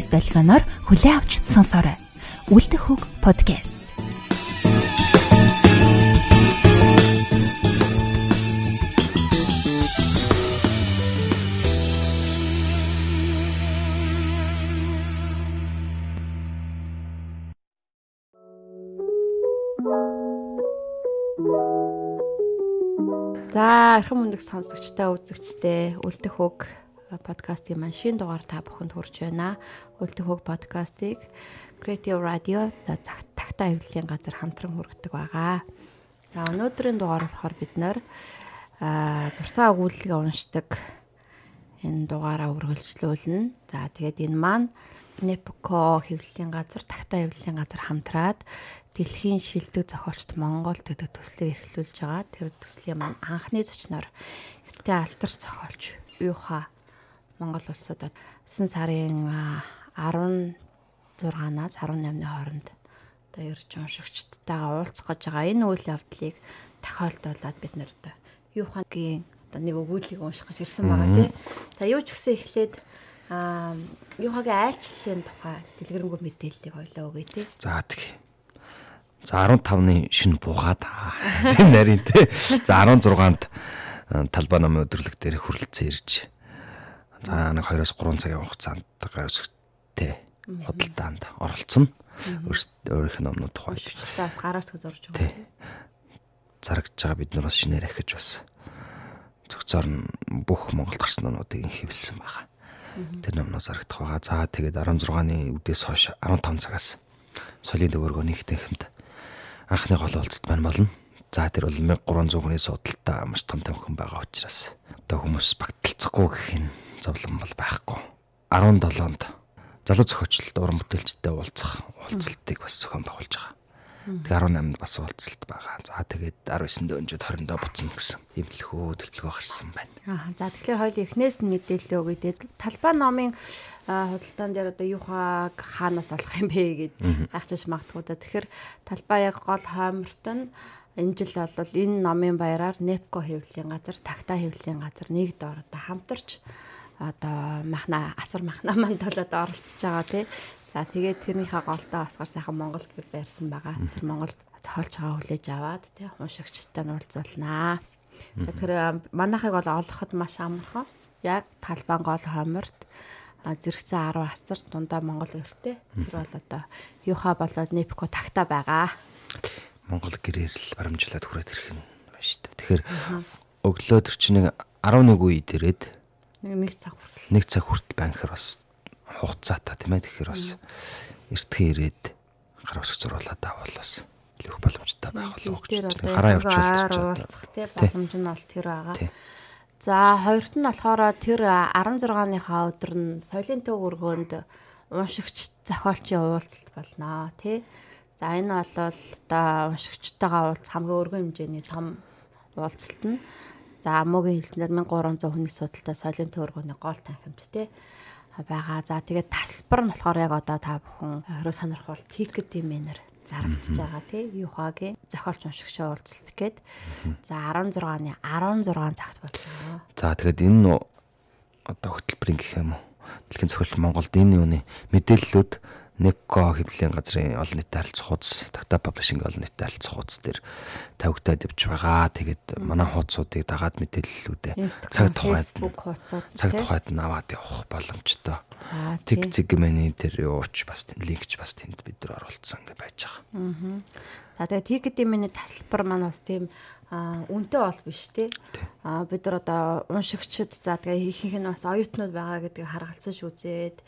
Радиогийн столионоор хүлээ авч сонсоорой. Үлдэх хөг подкаст. За, эрхэм мөндөг сонсогчтой, үзэгчтэй үлдэх хөг подкастын маань шин дугаар та бүхэнд хүрч байна. Үлдэх хөг подкастыг Creative Radio тагтаа хэвлэлийн газар хамтран хүргэдэг байгаа. За, өнөөдрийн дугаар болохоор бид нэр а дуртай өгүүлэлгээ уншдаг энэ дугаараа үргэлжлүүлнэ. За, тэгээд энэ маань Непко хэвлэлийн газар, тагтаа хэвлэлийн газар хамтраад дэлхийн шилдэг зохиолчд Монгол төдөг төслийг эхлүүлж байгаа. Тэр төслийн маань анхны зочноор Хятадын алтар зохиолч Юха Монгол улсад 9 сарын 16-наас 18-ны хооронд одоо ирж уншигчдтайгаа уулзах гэж байгаа. Энэ үйл явдлыг тохиолдуулаад бид нэр одоо Юхагийн одоо нэг өгүүлгийг унших гэж ирсэн байгаа тий. За юу ч гэсэн эхлээд аа Юхагийн айлчлалын тухай дэлгэрэнгүй мэдээллийг ойлоо өгье тий. За тэгье. За 15-ны шинэ буугаад тийм нарийн те. За 16-нд талбай намын өдөрлөг дээр хүрэлцэн ирж. За нэг 2-оос 3 цагийн хугацаанд гаруйсгтэй худалдаанд оролцсон. Өөрийнх нь номнууд тухай. Бас гаруйсг зурж байгаа. Зарагж байгаа бид нар бас шинээр ахиж бас зөвцөөр нь бүх Монголд гарсан номнуудыг хэвлэлсэн байгаа. Тэр номнууд зарагдах байгаа. За тэгээд 16-ны үдээс хойш 15 цагаас солийн дөвөргөө нэгтэй хэмт анхны гол уулзалт маань болно. За тэр бол 1300 хүний судалтай маш том тамхин байгаа учраас одоо хүмүүс багталцахгүй гэх юм зовлон бол байхгүй. 17-нд залуу зохиолчд уран бүтээлчтэй уулзах уулзалтыг бас зохион байгуулж байгаа. Тэгээ 18-нд бас уулзалт байгаа. За тэгээд 19-нд өнжөд 20-нд буцна гэсэн имлэхүү төлөвлөгөө гарсан байна. Аа за тэгэхээр хоёул эхнээс нь мэдээлэл өгье. Тэгээд талбай номын худалдаан дээр одоо юухаг хаанаас олох юм бэ гэд хайчиж магтгүй да. Тэгэхээр талбай яг гол хойморт нь энэ жил бол энэ номын баяраар Непко хэвлэлийн газар, Тагта хэвлэлийн газар нэг доор одоо хамтарч одоо махна асар махна манд бол одоо оролцож байгаа тий. За тэгээд тэрнийхээ голтоо асгар сайхан Монголд би байрсан байгаа. Тэр Монголд цохолж байгаа хүлээж аваад тий уншигчтай нь уулзуулнаа. За тэр манайхыг бол олоход маш амархан. Яг талбан гол хоморт зэрэгцэн 10 асар дундаа Монгол өртөө. Тэр бол одоо юуха болоод Непко тагта байгаа. Монгол гэрээр л барамжлаад хүрээд ирэх юм байна шүү дээ. Тэгэхээр өглөө төр чинь нэг 11 үед ирээд нэг цаг хүртэл нэг цаг хүртэл гэхээр бас хугацаатай тийм ээ тэгэхээр бас эртхэн ирээд гар усч зуруулаад авал бас лөх боломжтой байх болов гэж гараа явуулчих уулзах тий боломж нь бол тэр байгаа. За хоёрт нь болохоор тэр 16-ныхаа өдөр нь соёлын төв өргөөнд уншигч зохиолчийн уулзалт болноо тий. За энэ бол одоо уншигчтайгаа уулз хамгийн өргөн хэмжээний том уулзалт нь. За мөгийн хэлснээр 1300 хүний судалтай соёлын төв өргөөний гол танхимд тий байгаа. За тэгээд тасалбар нь болохоор яг одоо та бүхэн орой сонирхол тикет мэнэр зарагдчихж байгаа тий юухагийн зохиолч уншигч уулзалт гээд за 16-ны 16 цагт болж байгаа. За тэгээд энэ одоо хөтөлбөрийн гэх юм уу дэлхийн зохиолч Монголд энэ юуны мэдээллүүд Непко хэвлэлийн газрын олон нийтэд харилцах хуудас, Tata Publishing олон нийтэд харилцах хуудас дээр тавигдаад явж байгаа. Тэгээд манай хуудсуудыг дагаад мэдээллүүдээ цаг тухайд цаг тухайд нь аваад явах боломжтой. Тэг зэгмэний тэр юуч бас линкч бас тэнд бид нар оруулсан гэж байж байгаа. За тэгээд тикетийн миний тасалбар маань бас тийм үнэтэй бол биш тий. А бид нар одоо уншигчд за тэгээ ихэнх нь бас оюутнууд байгаа гэдгийг харгалзаж үзээд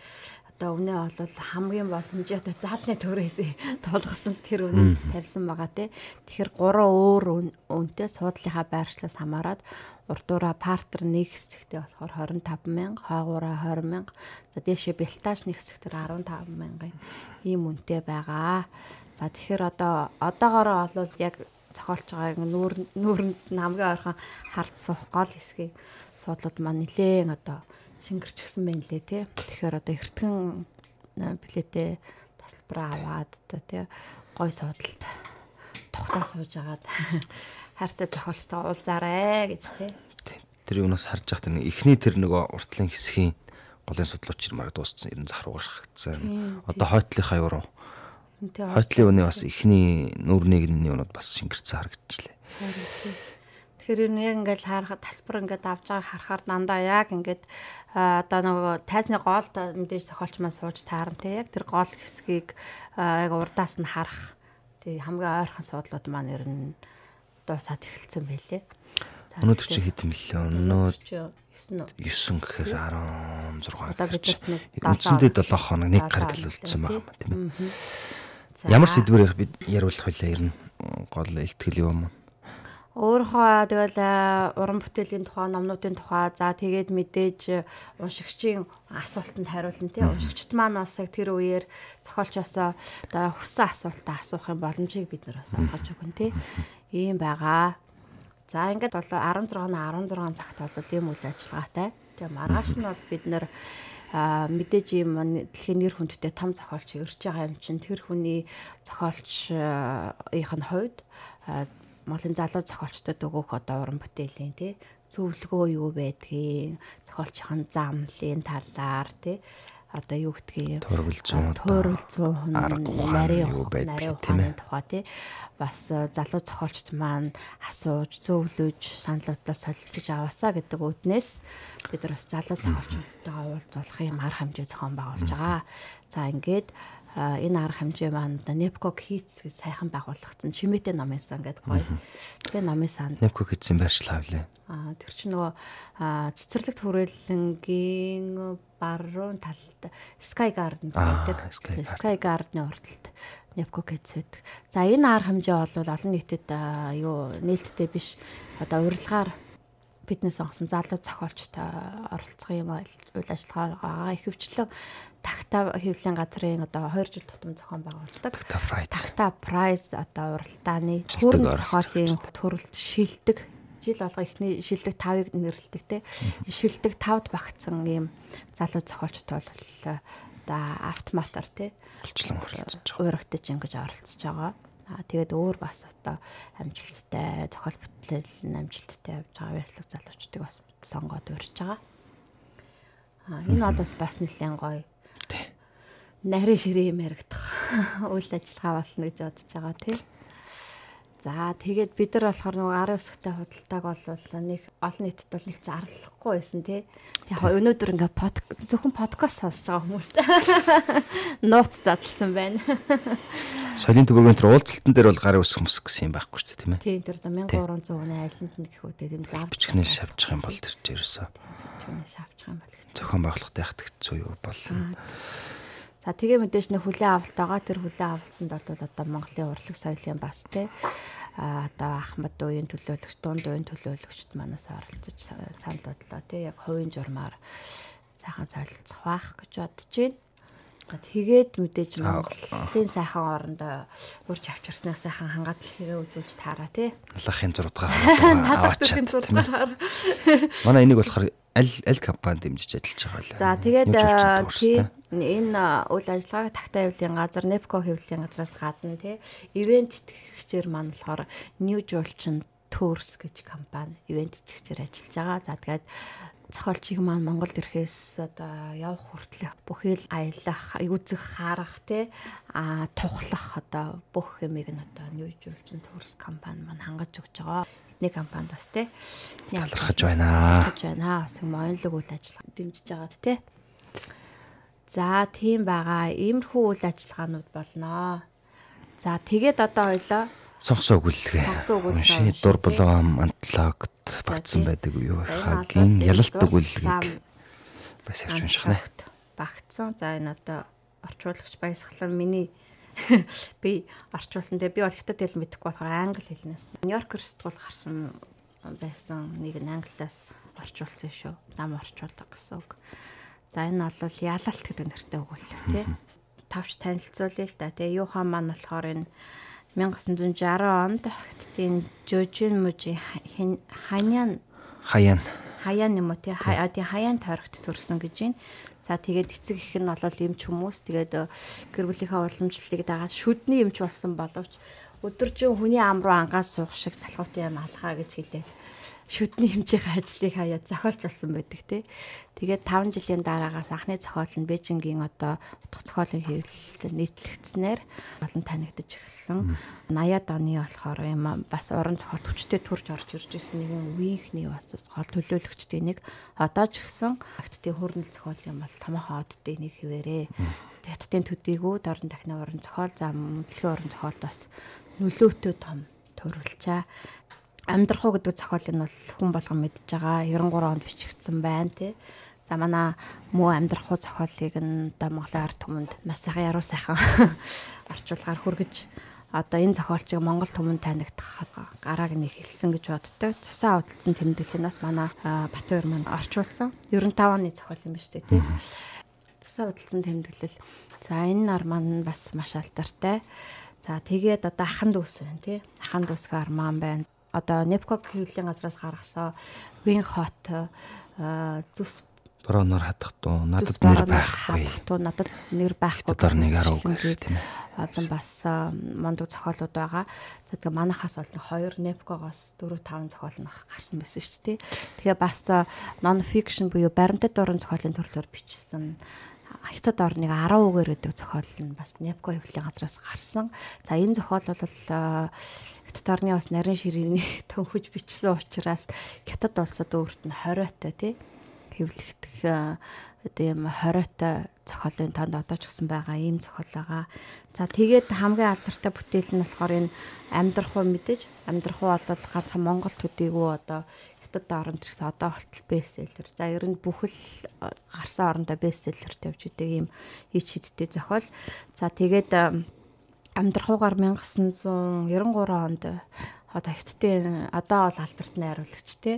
одоо өмнө бол хамгийн боломжтой заалны төрөөс тулгасан тэр үнэ тавьсан байгаа те. Тэгэхээр гурван өөр үнэтэй суудлынхаа байршлаас хамаарат урдуура партер нэг хэсэгтээ болохоор 25 мянга, хойгуура 20 мянга, за дээшээ бэлтааж нэг хэсэгтэр 15 мянган ийм үнэтэй байгаа. За тэгэхээр одоо одоогоороо бол яг зохиолж байгааг нүүр нүүрэнд намгийн ойрхон хард суух гол хэсгийг суудлууд маань нилээн одоо шингэрчихсэн байна лээ тий. Тэгэхээр одоо эртгэн плетэ тасалбар аваад одоо тий гой судалт тухтаа сууж агаад хайртай зохиолчтой уулзаарэ гэж тий. Тэр юунаас харж байхад нэг эхний тэр нөгөө уртлын хэсгийн голын судлууч ирмаар дууссан. Ер нь зах руугаа шахагдсан. Одоо хойтлынхаа юу руу хойтлын үний бас ихний нүүрний гинний юунууд бас шингэрсэн харагдчихлээ. Тэгэхээр ер нь яг ингээд харахад тасбар ингээд авж байгааг харахаар дандаа яг ингээд одоо нөгөө тайзны гоолд мэдээж зохиолч маань сууж таарна те яг тэр гол хэсгийг яг урдаас нь харах тий хамгийн ойрхон суудлууд маань ер нь дуусаад эхэлсэн байлээ. Өнөөдөр чи хэд мэлээ? Өнөө чи 9 үү? 9 гэхээр 16 Одоо гэхээр чи бидэрт нэг үндсэндээ 7 долоо хоног нэг гар гэлүүлсэн байгаа юм тийм ээ. Ямар сэдвээр бид яриулах вэ? Ер нь гол илтгэл юм уу? Өөрийнхөө тэгэл э, уран бүтээлийн тухай, номнуудын тухай, за тэгээд мэдээж э, уншигчийн асуултанд хариулна тий. Уншигчд маань бас яг тэр үеэр зохиолчоосоо одоо хүссэн асуултаа асуух юм боломжийг бид нар бас олгож өгнө тий. Ийм байгаа. За ингээд бол 16-ны 16 цагт бол ийм үйл ажиллагаатай. Тэгээ маргааш нь бол бид нэр а мэдээж ийм дэлхийн нэр хүндтэй том зохиолч ирж байгаа юм чинь тэр хүний зохиолчийн хувьд Монголын залуу зохиолчдод өгөх одоо уран бүтээлийн тий зөвлөгөө юу байдгийг зохиолчийн замлын талаар тий одоо юу гэдгийг Турвал зүүн туурал зүүн арга ухаан нарийн юу байдгийг, тийм ээ? ухааны тухай тий бас э, залуу зохиолчд маань асууж зөвлөж саналуудлаа солилцож аваасаа гэдэг үднээс бид нар бас залуу зохиолчдтойгоо уулзуулах юм арга хэмжээ зохион байгуулж байгаа. За ингээд энэ арга хэмжээ маань Nepco Kids гэж сайхан байгуулагдсан чимээтэй номын сан гэдэг гоё. Тэгээ номын санд Нэвко хийсэн байршлаа хавлаа. Аа тэр чинь нөгөө цэцэрлэгт хүрээлэнгийн баруун талд Sky Garden байдаг. Sky Тэгээ Garden. Sky Garden-ы урталт Nepco гэдэг. За энэ арга хэмжээ бол олон нийтэд юу нээлттэй биш. Одоо урилгаар биднес сонгосон залуу зохиолчтой оролцох юм үйл ажиллагаа байгаа. Ихэвчлэн тагтаа хэвлэлийн газрын одоо 2 жил тутам зохион байгуулдаг. Такта. Такта прайс одоо уралдааны оролцож зохиолын төрөлд шилдэг жил болго ихний шилдэг 5-ыг нэрлэдэг те шилдэг 5-д багтсан ийм залуу зохиолчтой бол одоо автоматар те байгаа. уурагдаж ингэж оролцож байгаа. Аа тэгээд өөр бас одоо амжилттай зохиол бүтлэл нь амжилттай явж байгаа байслах залуучдыг бас сонгоод урьж байгаа. Аа энэ бол бас бас нэлээд гоё Тий. нарийн ширээ юм яригдах үйл ажиллагаа болно гэж бодож байгаа тий. За тэгээд бид нар болохоор нөгөө арын үсгтэй худалдааг бол нэг олон нийтэд бол нэг зарлахгүй байсан тий. Тэгээ өнөөдөр ингээ под зөвхөн подкаст сонсож байгаа хүмүүст нууц задлсан байна. Соёлын төвөргөнд тэр уулзалтан дээр бол гарын үсэх мөсөх гэсэн юм байхгүй шүү дээ тийм ээ. Тийм тэр 1300 хүний айланд нь гэхүү тийм зав Бичгнээ шавчих юм бол тэр чинь ерөөсөө бичгнээ шавчих юм бол байгуулалтад яхад хэцүү юу бол. За тэгээ мэдээж нэг хүлэн авалт байгаа. Тэр хүлэн авалтанд бол одоо Монголын урлаг соёлын бас те а одоо Ахмад үеийн төлөөлөгч, дунд үеийн төлөөлөгчд манаас оролцож са- санал бодлоо те яг хувийн журмаар сайхан солилцох байх гэж бодож байна. За тэгээд мэдээж Монголын сайхан орондоо урьж авчирснаа сайхан хангаад дэлхийгээ үзүүлж таараа те. Аллахын зурдгаар ээ. Манай энийг болохоор аль аль компани дэмжиж ажиллаж байгаа лээ. За тэгээд уурстай. энэ аа, үйл ажиллагааг тагтаа хэвлэлийн газар, Nepco хэвлэлийн газраас гадна тий ивент итгэгчээр маань болохоор New Julchin Tours гэж компани ивент итгэгчээр ажиллаж байгаа. За тэгээд зохиолчийг маань Монголд ирэхээс одоо явах хүртэлх бүхий л аялах, үзэх, харах тий а тухлах одоо бүх юмыг нь одоо New Julchin Tours компани маань хангаж өгч байгаа. Эдний компанид бас тий Талархаж байна. талархаж байна. Бас юм оюунлаг үйл ажиллагаа дэмжиж байгаад тий. За тийм байгаа. Иймэрхүү үйл ажиллагаанууд болноо. За тэгээд одоо хоёлоо Сонгосон өгүүлгээ. Сонгосон өгүүлгээ дур болон антлагт багтсан байдаг юу энэ хагийн ялалт өгүүлгийг бас явж унших нэ. багтсан. За энэ одоо орчуулагч баясгалан миний би орчуулсан. Тэгээ би бол хятад хэл мэдэхгүй болохоор англи хэлнээс. Нью-Йоркер сэтгүүл гарсан байсан нэг нь англиас орчуулсан шүү. Нам орчуулга гэсэн үг. За энэ бол ялалт гэдэг нэртэй өгүүлэг тий. Тавч танилцуулъя л да. Тэгээ юухан маань болохоор энэ 1960 онд хятадын Жожин мужи ханян Хаяан. хаяан юм уу тий хаяан тойрогт төрсэн гэж байна. За тэгээд эцэг их нь бол эмч хүмүүс. Тэгээд э, гэр бүлийнхээ уламжлалыг дагаад шүдний эмч болсон боловч өдөржин хүний ам руу ангаас суух шиг залхуутын юм алхаа гэж хэлээд шүдний хэмжээний ажлыг хаяа зохиолч болсон байдаг тий. Тэгээд 5 жилийн дараагаас анхны зохиол нь Бээжингийн одоо утга зохиолын хэвлэлд нийтлэгдснээр олон танигдаж эхэлсэн. 80-аад оны болохоор юм бас уран зохиол хүчтэй төрж орж ирж ирсэн нэгэн үеийнхний бас гол төлөөлөгчдийн нэг одоо ч гэсэн актын хөрнөл зохиол юм бол томоохон оддын нэг хэвээрээ. Хятадын төдийгүү дорн дахны уран зохиол зам дэлхийн уран зохиолд бас нөлөөтэй том төрүүлчээ амьдрах уу гэдэг зохиолыг нь бол хүн болгон мэдж байгаа. 93 онд бичигдсэн байна тий. За манай муу амьдрах уу зохиолыг нь одоо Монголын ард түмэнд маш сайхан яруу сайхан орчуулгаар хүргэж одоо энэ зохиолчийг Монгол түмэнд танигдах гарааг нь хэлсэн гэж боддог. Цасан авдалцсан тэмдэглэлээс манай Батбаяр маань орчуулсан. 95 оны зохиол юм ба шүү дээ тий. Цасан авдалцсан тэмдэглэл. За энэ нар маань бас маш алдартай. За тэгээд одоо ахан дүүс байна тий. Ахан дүүсгээ армаан байна одоо Непког хэвлэлийн газраас гаргасан Wing Hot зүс броноор хатах туу надад нэр байхгүй. Туу надад нэр байхгүй. Дор нэг арав гэх тийм ээ. Олон бас мондөг зохиолууд байгаа. За тэгээ манахаас олон 2 Nepcogоос 4 5 зохиол нь гарсан байсан шүү дээ. Тэгээ бас non fiction буюу баримтат дуран зохиолын төрлөөр бичсэн хятад орныг 10 үгээр өгдөг зохиол нь бас Непко хэвлэлийн газраас гарсан. За энэ зохиол бол хятад орны бас нарийн ширээний төнхөж бичсэн учраас хятад улсад өөрт нь хориотой тий хэвлэгдэх тийм хориотой зохиолын танд одоо ч гэсэн байгаа ийм зохиол байгаа. За тэгээд хамгийн алдартай бүтээл нь болохоор энэ амьдрах уу мэдээж амьдрах уу бол ганцхан Монгол төдийгөө одоо хятад оронд гэсэн одоо болтол бестселлер. За ер нь бүхэл гарсан орондоо бестселлерт явж идэг ийм ич хиттэй зохиол. За тэгээд амьдрахуугаар 1993 онд одоо хиттийн одоо бол алдарт найруулагч те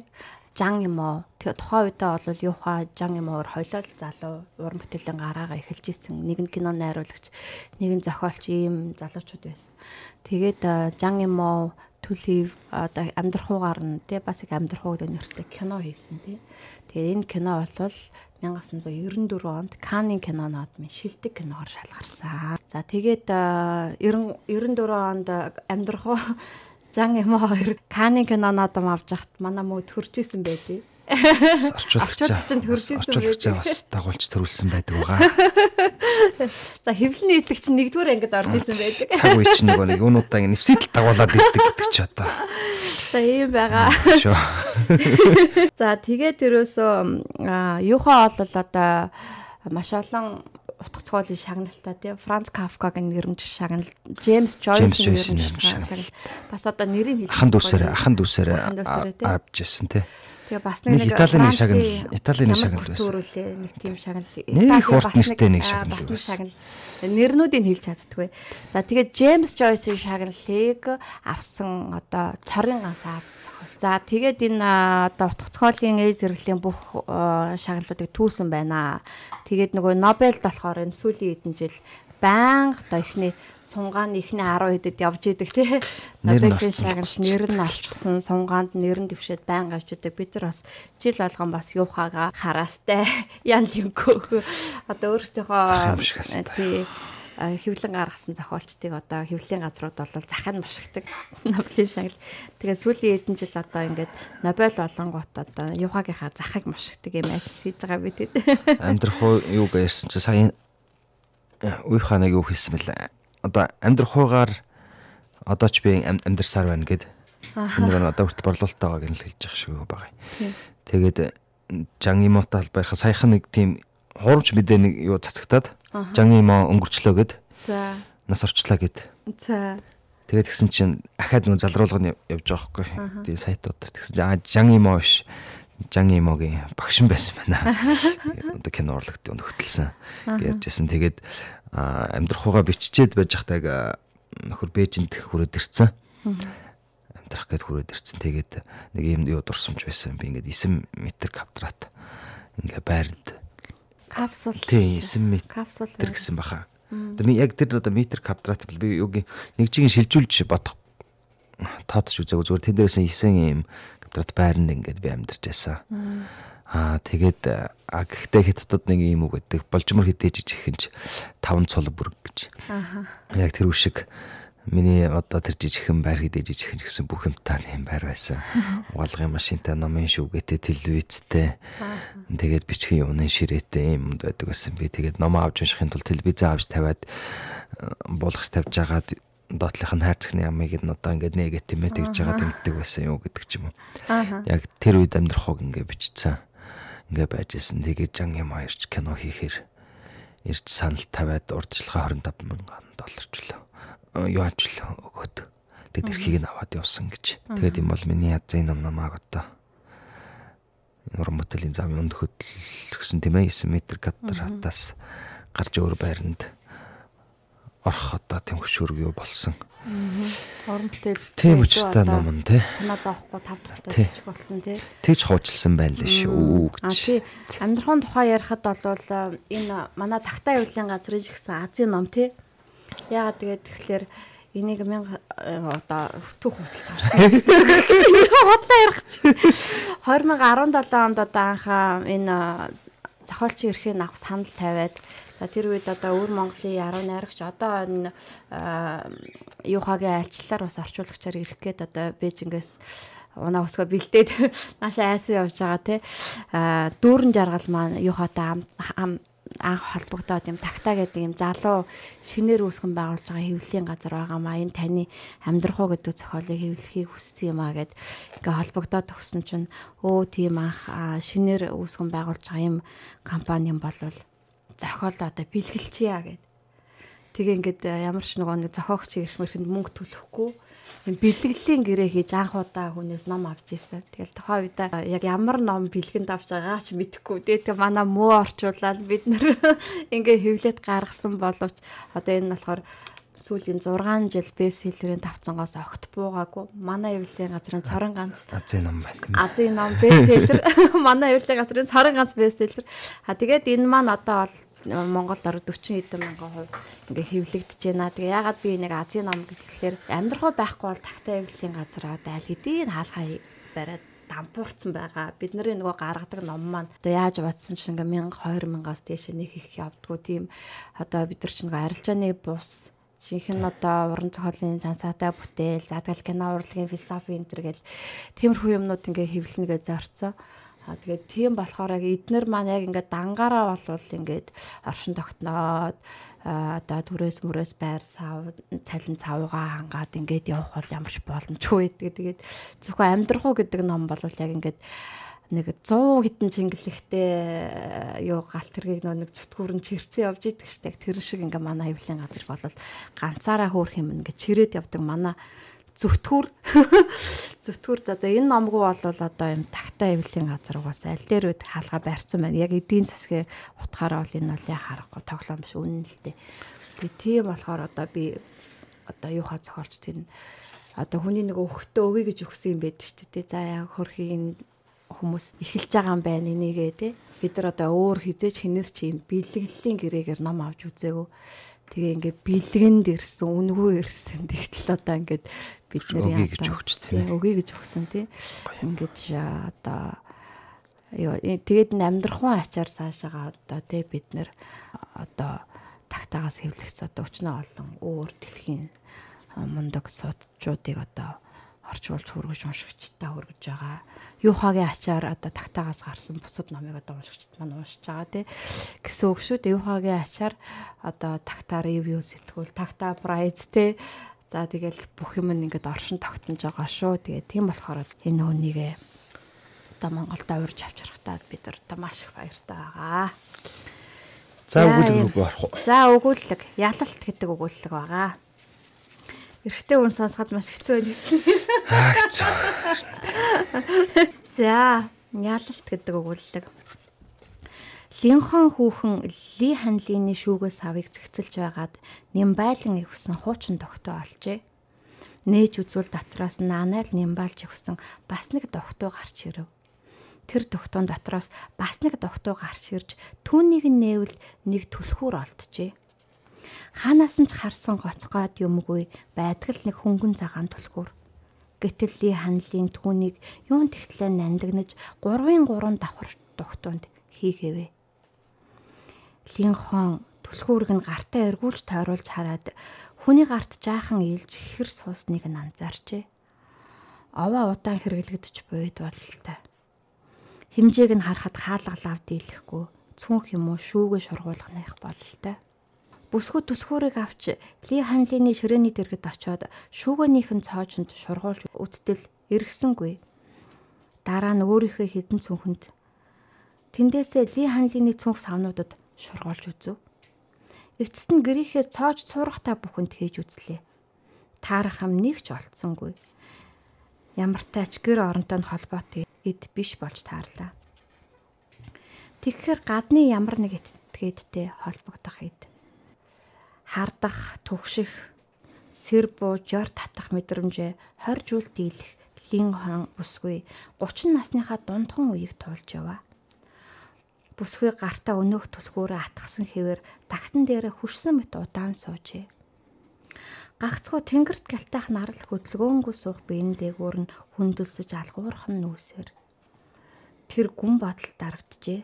жан юм уу тэгээ тухайн үедээ бол юуха жан юм уур хойлол залуу уран бүтээлийн гараагаа эхэлж исэн. Нэг нь кино найруулагч нэг нь зохиолч ийм залуучууд байсан. Тэгээд жан юм уу төлөв одоо амьдрахуугаар нь тий бас их амьдрахуу гэдэг нэртэй кино хийсэн тий. Тэгээд энэ кино бол 1994 онд Канны кино наадмын шилдэг киногоор шалгарсан. За тэгээд 94 онд амьдрахуу Жан Эмо хоёр Канны кино наадам авч яхад манай мөд хөрж исэн байдیں۔ Орчуулагч нь төржсэн байдаг. бас дагуулж төрүүлсэн байдаг байгаа. За хэвлэлийн идэлч нь нэгдүгээр ангид орж исэн байдаг. Цаг үе чинь нэг нэг юунуудаа ингэ нэвсэтэл дагуулад ирдэг гэдэг ч одоо. За ийм байгаа. За тэгээд тэрөөсөө юухаа бол одоо маш олон утга цогцолын шагналтай тий Франц Кафкагийн нэрмж шагнал Джеймс Жойсийн нэрмж шагнал бас одоо нэрийг хэлсэн ахан дүүсээр ахан дүүсээр авчижсэн тий Тэгээ бас нэг Италийн нэг шагнал Италийн нэг шагнал байсан. Төрүүлээ нэг тийм шагнал. Итали бас нэртэй нэг шагнал байсан. Нэрнүүдийг хэлж чаддгүй. За тэгээд Джеймс Жойсийн шагналыг авсан одоо цорын ганц Аз зохиол. За тэгээд энэ одоо утга зохиолын эз зэрэглэлийн бүх шагналуудыг түүсэн байна. Тэгээд нөгөө Нобелд болохоор энэ сүүлийн хэдэн жил байнга одоо ихний сунгааны ихний 10 хэдэд явж идэг тий. Нобелийн шагналт нэр нь алчсан сунгаанд нэр нь дэвшээд байнга авч идэг. Бид нар бас жил болгон бас юухаага хараастай ян линкөө одоо өөрсдийнхөө тий хэвлэн гаргасан зохиолчдыг одоо хэвлэлийн газрууд бол захын машигдаг Нобелийн шагнал. Тэгээ сүүлийн хэдэн жил одоо ингээд Нобель болонгот одоо юухагийнхаа захыг машигдаг юм ажил хийж байгаа бид. Амьдрах уу юу гэсэн чи сая үеийнхаа нэг юу хэлсэн мэлээ одоо амьдрах хуугаар одоо ч би амьдрсаар байна гэд энэ одоо хүртэл борлуулалтаа байгааг нь л хэлж явах шиг байгаа. Тэгээд Жан Имота албаарха саяхан нэг тийм хуурч мэдээ нэг юу цацагтаад Жан Имо өнгөрчлөө гэд. За. Нас орчлаа гэд. За. Тэгээд тэгсэн чинь ахаад нөө залруулга нь явж байгаа хгүй. Тэгээ сайтууд тэгсэн чинь Жан Имо биш. Жан Имогийн багшин байсан байна. Одоо кино урлагт өнөхтөлсөн гэж ярьжсэн. Тэгээд амьдрахуугаа биччихэд байж захтайг нөхөр Бээжинд хүрээд ирсэн. Амьдрах гээд хүрээд ирсэн. Тэгээд нэг юм юу дурсамж байсан. Би ингээд 9 м квадрат ингээ байранд капсул тий 9 м капсул гэсэн баха. Одоо яг тэр одоо метр квадрат би юугийн нэг жигийн шилжүүлж бодох тоодч үзээгүй зүгээр тэн дээрээс 9 юм квадрат байранд ингээд би амьдарч байсан. Аа тэгээд а гэхдээ хятадууд нэг юм үг гэдэг болжмор хідээж ижихэнч таван цул бүрг гэж. Аа. Яг тэр үшиг Миний одоо тэр жижигхэн байр хэдэ жижигхэн гэсэн бүх юмтай юм байр байсан. Угаалгын машинтай, номын шүүгээтэй, телевизтэй. Тэгээд бичгийн юуны ширээтэй юм байдаг гэсэн. Би тэгээд ном авч уншихын тулд телевиз авч тавиад буулгах тавьж жагаад доотлих нь хайрцагны ямыг нь одоо ингээд нэгэт юм ээ тэгж жагаад ингэдэг байсан юу гэдэг ч юм уу. Яг тэр үед амьдрах хог ингээд бичсэн. Ингээд байж исэн. Тэгээд жан юм хоёрч кино хийхээр. Ирж санал тавиад урдчлага 25 мянган доллар ч лөө юуач л өгөөд. Тэгээд эрхийг нь аваад явсан гэж. Тэгээд юм бол миний язын ном намааг одоо Нуран бүтэлийн зам юунд хөдөлгсөн тийм ээ. 9 м квадратаас гарч өөр байранд орох одоо тийм хөшүүрг юу болсон. Орон бүтээл тийм өчтэй ном нь тий. Санаа зовхгүй тав дахь бичих болсон тий. Тэгж хуучилсан байна л шүү гэж. А тий амьдрахын тухай ярихад бол энэ манай тагтаа явуулын газрын жигсэн Азийн ном тий Яагаад тэгээд тэгэхээр энийг мянга одоо өвтөх худалцаж авч бодлоо ярих чинь 2017 онд одоо анхаа энэ зохиолчийн эрхийг авах санал тавиад за тэр үед одоо өвөр Монголын яруу найрагч одоо энэ юухагийн айлчлалаар бас орчуулагчаар ирэх гээд одоо Бээжингээс унаа өсгөө бэлдээд наашаа айсан явж байгаа те. Дүүрэн жаргал маань юухатай ам анх холбогдоод юм тагтаа гэдэг юм залуу шинээр үүсгэн байгуулж байгаа хэвлэлийн газар байгаа маа. Энэ таны амьдрах уу гэдэг зохиолыг хэвлэхийг хүссэн юм аа гэд ингээ холбогдоод өгсөн чинь өө тийм анх шинээр үүсгэн байгуулж байгаа юм компани юм болвол зохиолоо одоо бэлгэлчихье гэд тэгээ ингээд ямар ч нөгөө нэг зохиогч ирэх мөрөнд мөнгө төлөхгүй бэлтгэлийн гэрээ хийж анх удаа хүнээс ном авч ирсэн. Тэгэл тухайн үедээ яг ямар ном бэлгэнд авч байгаа ч мэдэхгүй. Тэгээд манай муу орчуулаад бид нэр ингээ хөвлөд гаргасан боловч одоо энэ болохоор сүүлийн 6 жил бестселлерийн тавцангаас огт буугаагүй. Манай эвлэлийн газрын цорон ганц Азийн ном байна. Азийн ном бестселлер. Манай эвлэлийн газрын цорон ганц бестселлер. А тэгээд энэ маань одоо бол Монголд орог 40 хэдэн мянган хувь ингээ хэвлэгдэж байна. Тэгээ ягаад би нэг Азийн ном гэхлээр амьдрахуу байхгүй бол тагтаа эвлэлийн газар аваад айл хэдийн хаалхаа бариад дампуурсан байгаа. Бидний нөгөө гаргадаг ном маань одоо яаж батсан ч ингээ 1000 2000-аас дээш нэг их явдггүй тийм одоо бид нар ч нөгөө арилжааны бус жинхэнэ одоо уран зохиолын жансаатай бүтээл, задгал кино урлагийн философи энэ төр гэл тиймэрхүү юмнууд ингээ хэвлэнэ гэж зорцсон. А тэгээд тийм болохоор яг эднэр маань яг ингээд дангаараа болвол ингээд оршин тогтноод одоо түрээс мөрөөс байр сав цалин цавгаа хангаад ингээд явах бол ямарч боломжгүй байдаг. Тэгээд зөвхөн амьдрах уу гэдэг ном бол яг ингээд нэг 100 хитэн чингэлэгтэй юу галт тэргийг нэг зүтгүүрэн чирцэн явж идэг штэ. Тэр шиг ингээ манай хөвлийн газар бол ганцаараа хөөх юм ингээ чирээд явдаг манай зүтгүүр зүтгүүр за за энэ номгоо бол одоо юм тагтаа эвлийн газар угаас аль дээр үд хаалга барьсан байна. Яг эдийн засгийн утгаараа бол энэ бол яа харахгүй тоглоом биш үнэн л дээ. Би тийм болохоор одоо би одоо юуха зохиолч тийм одоо хүний нэг өгтөө өгье гэж өгсөн юм байдаг шүү дээ. За яг хөрхийн хүмүүс эхэлж байгаа юм байна энийгээ те. Бид нар одоо өөр хизээч хинээс чи юм бэлгэлийн гэрээгээр ном авч үзээгүй Тэгээ ингээд бэлгэнд ирсэн, үнгүү ирсэн. Тэгтэл одоо ингээд бид нэр яа гэж өгч тийм өгье гэж өгсөн тийм. Ингээд одоо ёо тэгээд амьдрахын ачаар цаашаага одоо тийм бид нэр одоо тагтаагаас хэвлэгц одоо өчнөө олон өөр дэлхийн мундаг судчуудыг одоо орчуулж хүргэж уншигчтай хүргэж байгаа. Юухагийн ачаар одоо тагтаагаас гарсан бусад номыг одоо уншигчд маань уншиж байгаа тий. Гэсэн үг шүү дээ. Юухагийн ачаар одоо тагтаа ревю сэтгүүл, тагтаа прайз тий. За тэгэл бүх юм ингээд оршин тогтнож байгаа шүү. Тэгээ тийм болохоор энэ хүнийгээ одоо Монголд урьж авчрахтаа бид нар одоо маш их баяртай байгаа. За өгүүлэг рүү орох уу? За өгүүлэг. Ялалт гэдэг өгүүлэг байгаа. Эрэгтэй хүн сонсоход маш хэцүү байна гэсэн. Аа хэцүү. За, ялалт гэдэг өгүүлэлэг. Линхон хүүхэн Ли Ханлины шүүгээс авыг зэгцэлж байгаад Нимбайлан ивсэн хуучин тогтоо олжээ. Нээж үзвэл дотроос наанайл Нимбайлж ивсэн бас нэг тогтоо гарч ирэв. Тэр тогтоон дотроос бас нэг тогтоо гарч ирж түүнийг нээвэл нэг түлхүүр олджээ Хаанаас нь ч харсан гоцгоод юмгүй байдаг л нэг хөнгөн цагаан түлхүүр. Гэтэл ли ханлын түүнийг юун тэгтлээ нандагнаж 3-ын 3 давхар тогтоонд хийгээвэ. Линхон түлхүүрэг нь гартаа эргүүлж тойруулж хараад хүний гарт жаахан ийлж хэр суусныг нь анзаарчээ. Овоо удаан хэрэглэгдэж буйд бололтой. Химжээг нь харахад хаалгалав дийлэхгүй цүнх юм уу шүүгээ шургуулах нэх бололтой. Бүсгүй түлхүүрийг авч Ли ханлины ширээний дэргэд очоод шүүгөөнийх нь цоожинд шургуулж үттэл эргэсэнгүй. Дараа нь өөрийнхөө хідэн цүнхэнд тэндээсээ Ли ханлины цүнх савнуудад шургуулж үзв. Эцэст нь гэрийнхээ цоож суурахтаа бүхэнд хийж үзлээ. Таарах юм нэг ч олцсонгүй. Ямар тач гэр оронтой нь холбоотой эд биш болж таарлаа. Тэгэхээр гадны ямар нэг этгээдтэй холбогдох эд. Хардах, түгших, сэр буу, жор татах мэдрэмжээ 20 жил дийлэх лин хон бүсгүй 30 насныхаа дундхан үеийг туулж яваа бүсгүй гартаа өнөөх түлхүүрээ атгсан хэвээр тагтан дээр хөрсөн мэт удаан суужээ. Гагцхуу тэнгэрт галтайх нарал хөдөлгөөнгөө суух биен дээгүүр нь хүндэлсэж алгуурхан нүүсээр тэр гүн бодол дарагджээ.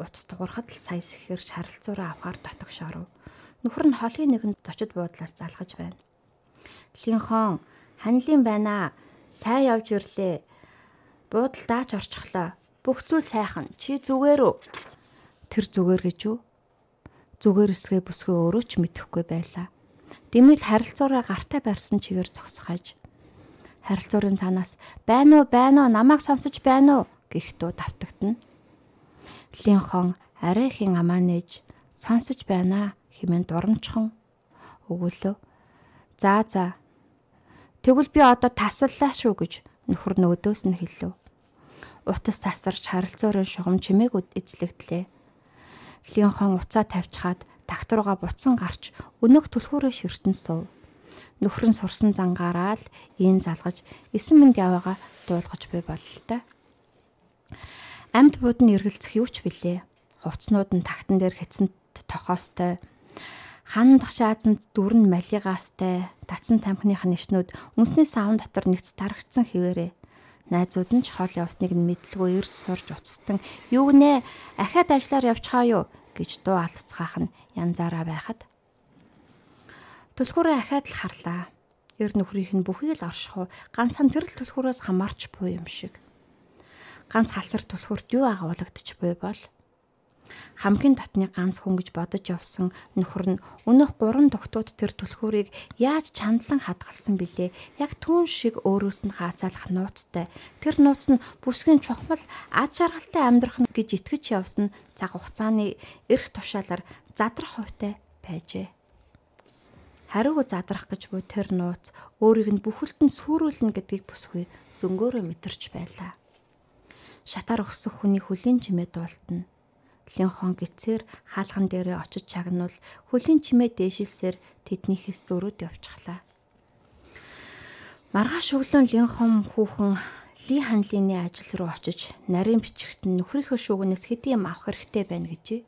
Уц тугурхад л сая сэхэр шаралцуураа авахар дотогшоров. Нөхөр нь холын нэгэнд зочид буудлаас залгаж байна. Линхон ханилын байна. Сайн явж ирлээ. Буудал даач орчихлоо. Бүх зүйл сайхан. Чи зүгээр үү? Тэр зүгээр гэж юу? Зүгээр эсгээ бүсгүй өөрөө ч мэдэхгүй байлаа. Дэмэл харилцаараа гартаа барьсан чигээр зогсохож харилцаарын цаанаас байна уу байна уу намайг сонсож байна уу гэхтүү давтагдана. Линхон арай ихэн амаа нээж сонсож байна хэмээн дурамчхан өгүүлв. За за. Тэгвэл би одоо таслалаа шүү гэж нөхөр нөөдөөс нь хэлв утас тасарч харилцуурын шугам чимээг эзлэгдлээ. Линхон уцаа тавьчихад тагт руугаа буцсан гарч өнөөх түлхүүрээ ширтэн сув. Нөхөр нь сурсан зангаараа л ийн залгаж эсэн мэнд яваага дуулгаж буй бололтой. Амьд бууд нь эргэлзэх юу ч билээ. Хувцнууд нь тагтан дээр хэцэнт тохоостой хан дахшаазанд дүрн малигаастай татсан тамхиных нишнүүд үнсний савн дотор нэгц тарагцсан хിവэрээ Найзууд нь ч хол явсныг нь мэдлгүй эрс сурж уцстан "Юу гинэ? Ахаад ажиллаар явчихаа юу?" гэж дуу алдцгаах нь янзаараа байхад Түлхүүрээ ахаад л харлаа. Эр нөхрийнх нь бүхий л оршихуу ганцхан тэр л түлхүүрээс хамаарч буй юм шиг. Ганц халтар түлхүүрт юу агуулгадчих буй бол хамгийн татны ганц хүн гэж бодож явсан нөхөр нь өнөөх гурван тогтууд тэр түлхүүрийг яаж чандлан хадгалсан бilé яг түүн шиг өөрөөс нь хаацаалах нууцтай. Тэр нууц нь бүсгийн чухмал ад шаргалтай амьдрах нь гэж итгэж явсан цаг хугацааны эрх тушаалаар задрах хувьтай байжээ. Хариуг задрах гэж буй тэр нууц өөрийг нь бүхэлдэн сүрүүлнэ гэдгийг бүсгүй зөнгөөрөө мэдэрч байлаа шатаар өсөх хүний хөлийн чимээ дуултна Линхон гисээр хаалхан дээрээ очиж чагнуул хөлийн чимээ дээшилсээр тэднийхээс зөрөөд явчихлаа. Маргааш өглөө Линхон хүүхэн Ли ханлины ажил руу очиж нарийн бичгт нөхрийнхөө шүүгнээс хэдий юм авах хэрэгтэй байна гэжээ.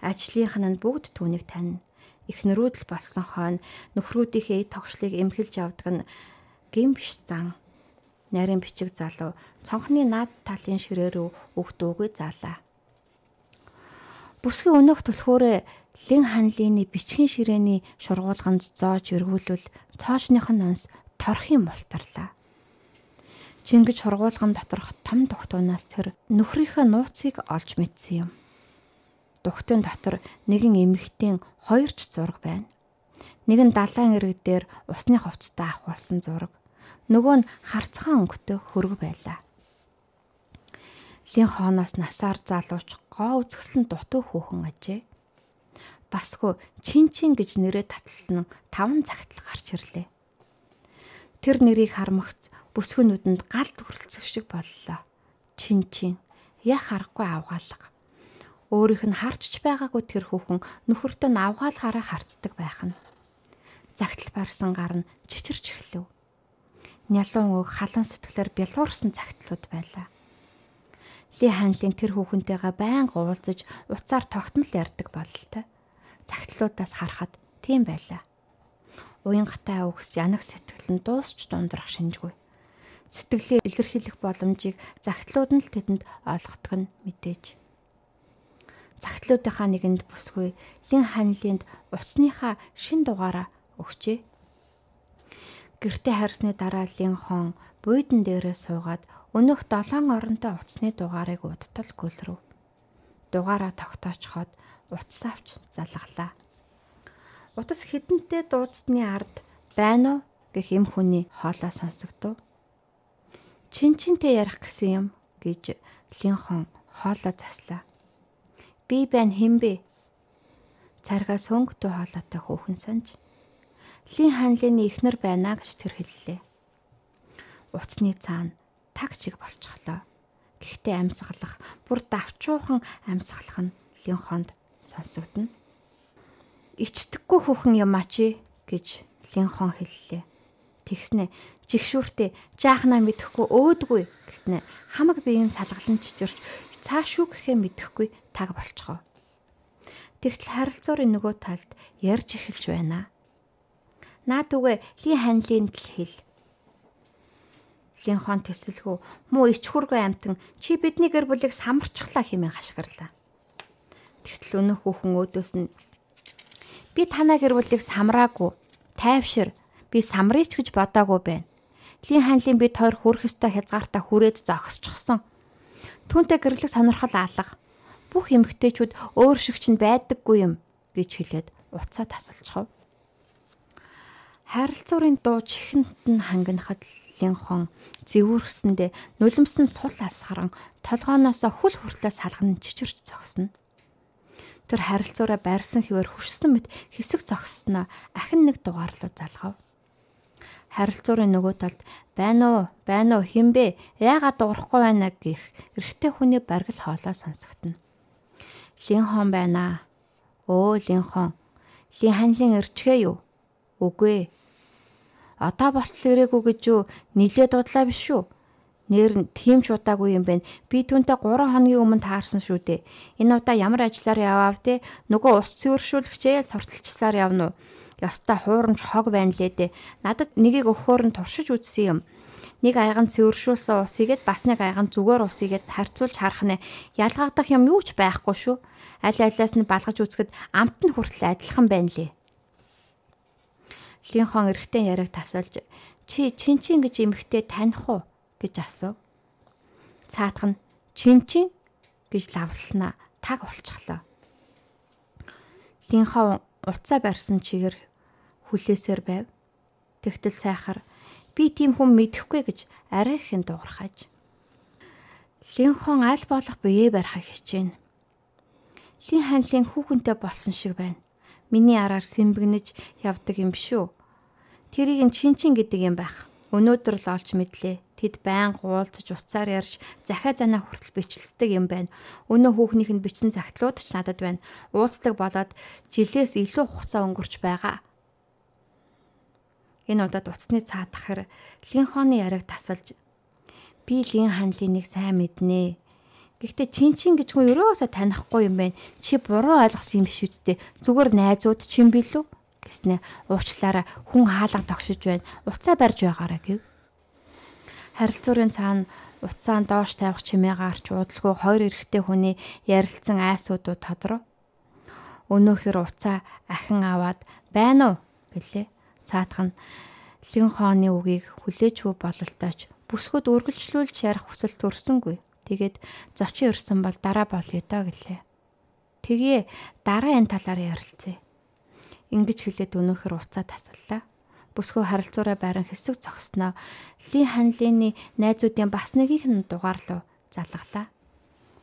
Ажлынх нь бүгд түүнийг тань. Эхнэрүүд л болсон хойно нөхрүүдийнхээ тогшлыг эмхэлж авдаг нь гим биш зан. Нарийн бичиг залуу цонхны наад талын ширээ рүү өгдөөгүй залаа. Бүсгийн өнөөх түлхүүрээ лин ханлины бичгийн ширээний шургуулганд зоож эргүүлвэл цоочных нь онс торхийн мултарлаа. Чингэж шургуулган доторх том дугтуунаас тэр нөхрийнхөө нууцыг олж мэдсэн юм. Дугтын дотор нэгэн эмэгтэй хоёрч зураг байна. Нэг нь далайн ирэг дээр усны хувцастай ахуулсан зураг. Нөгөө нь харцхан өнгөтэй хөрөг байлаа. Лин хооноос насаар залууч гоо үзэсгэлэн дутуу хүүхэн ажээ. Басгүй чин чин гэж нэрээ таталсан нь таван цагтл гарч ирлээ. Тэр нэрийг хармагц бүсгүй нүдэнд гал төрөлцөх шиг боллоо. Чин чин яа харахгүй авгаалга. Өөрийнх нь харж ч байгаагүй тэр хүүхэн нөхөртөө авгаалгаараа харцдаг байх нь. Загтал барсан гар нь чичирч эхлэв. Нялуун өг халуун сэтгэлээр бялуурсан загтлууд байлаа Ли ханлын тэр хүүхэнтэйгээ байнга уулзаж уцаар тогтмол ярьдаг бололтой. Цагтлуудаас харахад тийм байлаа. Уянгатай үгс янаг сэтгэл нь дуусч дундрах шинжгүй. Сэтгэлээ илэрхийлэх боломжийг загтлууд нь л тэдэнд олгодог нь мэдээж. цагтлуудынхаа нэгэнд бүсгүй лин ханилынд уцсныхаа шин дугаараа өгчээ. Гэртээ харсны дараа лин хон буйдан дээрээ суугаад өнөөх долоон оронтой уцсны дугаарыг удтал гүлрв. Дугаараа тогтоочход утас авч залгалаа. Утас хідэнтэй дуудсны ард байна уу гэх эм хүний хоолой сонсогдов. Чин чинтэй ярих гэсэн юм гэж линхон хоолой заслаа. Би байна хинбэ? Царгаа сөнгөтэй хоолойтой хүүхэн санаж. Лин ханлын ихнэр байна гэж тэр хэллээ. Уцны цаана таг чиг болчихлоо. Гэхдээ амьсгалах, бүр давчуухан амьсгалах нь линхонд сонсогдно. Ичдэггүй хүүхэн юм а чи гэж линхон хэллээ. Тэгснэ жигшүүртээ жаахнаа мэдхгүй өөдгүй гэснэ хамаг биеийн салгалан чичирч цааш юу гэхээ мэдэхгүй таг болчихоо. Тэгтэл харилцаурын нөгөө талд ярьж эхэлж байна. Наад үгээ ли ханлын тал хэл. Линхон төсөлгөө муу ичхүргүй амтан чи бидний гэр бүлийг самарчихлаа хэмээн хашгирлаа. Тэгтэл өнөөх хүүхэн өөдөөс нь би танаа гэр бүлийг самраагүй тайвшир би самрыч гэж бодоагүй байна. Лин ханлын бид хоёр хүрэх ёстой хязгаартаа хүрээд зогсчихсон. Түүнтэй гэрлэх сонирхол алга. Бүх эмгтээчүүд өөр шиг чинь байдаггүй юм гэж хэлээд уцаа тасалчихв. Харилцуурын дуу чихэнд нь хангинахад линхон зэвүүрхсэндээ нулимсан сул асгаран толгооноос хүл хүртлээ салган чичирч зогсно. Тэр харилцуураа байрсан хിവэр хөшсөн мэт хэсэг зогссноо ахин нэг дугаарлуу залгав харилцуурын нөгөө талд байна уу байна уу хинбэ яагаад дуурахгүй байна гэх эрэгтэй хүний баргал хоолой сонсогдно. Линхон байна. Өө линхон. Лин ханлын ирчгээ юу? Үгүй ээ. Одоо болтол ирээгүй гэж юу нилээ дудлаа биш үү? Нэр нь тийм ч удаагүй юм байна. Би түүнтэй 3 хоногийн өмнө таарсан шүү дээ. Энэ удаа ямар ажиллаар яваав те? Нөгөө ус цэвэршүүлэгчээ сортолчсаар явна уу? ёстой хуурамч хог байна лээ дээ. Надад нэгийг өгөхөөр нь туршиж үзсэн юм. Нэг аяган цэвэршүүлсэн усыгээд бас нэг аяган зүгээр усыгээд харьцуулж харах нэ ялгагдах юм юу ч байхгүй шүү. Аль алиас нь балгаж үзэхэд амт нь хүртэл адилхан байна лээ. Линхон эрэгтэй яриг тасалж чи чинчин гэж эмэгтэй таних уу гэж асуув. Цаатах нь чинчин гэж лавлснаа таг болчихлоо. Линхон уцаа барьсан чигээр хүлээсээр байв. Тэгтэл сайхаар би тийм хүн мэдэхгүй гэж арай ихэн дуурхаж. Линхон аль болох бие барихыг хичээнэ. Лин ханлын хүүхэнтэй болсон шиг байна. Миний араар сэмбэгнэж явдаг юм биш үү? Тэрийг нь чинчин гэдэг юм байх. Өнөөдөр л олж мэдлээ. Тэд байн гуулцж уцаар ярьж захаа занаа хүртэл бичлэлдэг юм байна. Өнөө хүүхнийх нь бичсэн загтлууд ч надад байна. Уулзлаг болоод жилээс илүү хугацаа өнгөрч байгаа. Энэ удаад уцсны цаадахэр линхоны яриг тасалж би лин ханлын нэг сайн мэднэ. Гэхдээ чин чин гэж хүн өрөөсө танихгүй юм байна. Чи буруу ойлгосон юм биш үсттэй. Зүгээр найзууд ч юм билүү гэснэ. Уучлаарай хүн хаалга тогшиж байна. Уцаа барьж байгаарай гэв. Харилцуурын цаана уцаан доош тавих чимээ гарч удалгүй хоёр эрэгтэй хүний ярилцсан айсуудууд тодров. Өнөөхөр уцаа ахин аваад байна уу гэлээ цаатах нь лин хооны үгийг хүлээж хүү бололтойч бүсгүүд үргэлжлүүлж ярих хүсэл төрсөнгүй. Тэгээд зочин ирсэн бол дараа болъё доо гэлээ. Тэгээ дараа энэ талаар ярилцъя. Ингиж хэлээд өнөөхөр уцаа тасаллаа. Бүсгүй харилцуураа байран хэсэг зогсноо ли ханлины найзуудын бас нэгийг нь дугаарлуу залгалаа.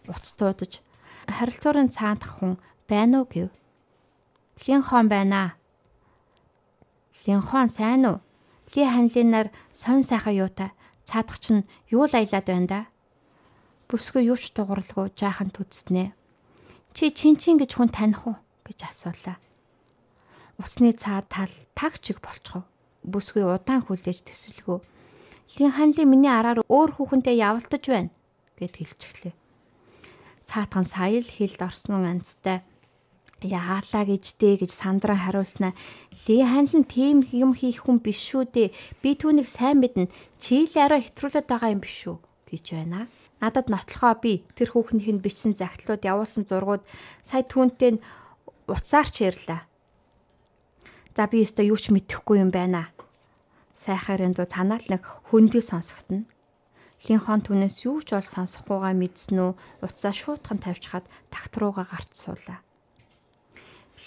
Уц туудаж харилцуурын цаандах хүн байна уу гэв. Лин хон байна аа Линхон сайн уу? Ли ханлинаар сон сайхан юутай цаадах чинь юу л аялаад байна да? Бүсгүй юу ч дугарлгүй жаахан түдснэ. Чи чинчин гэж хүн таних уу гэж асуулаа. Усны цаад тал таг чиг болчихов. Бүсгүй удаан хүлээж төсөлгөө. Лин ханлын миний араар өөр хүүхэнтэй явалтаж байна гэд хэлчихлээ. Цаатхан сая л хилд орсон анцтай яалаа гэжтэй гэж сандран хариулснаа Ли ханлан тийм юм хийх хүн биш шүү дээ. Би түүнийг сайн мэднэ. Чи л арай хэтрүүлээд байгаа юм биш үү гэж байна. Надад нотлохоо би тэр хүүхнийх нь бичсэн захидлууд явуулсан зургууд сая түүнтэй уцаар ч ярьлаа. За би өстө юу ч мэдэхгүй юм байна. Сайхаар энэ дуу цанаа л нэг хөндөй сонсогдно. Линхон түнээс юу ч бол сонсохгүйгаа мэдсэн үү? Уцаа шуутхан тавьчихад тагт руугаа гарч суулаа.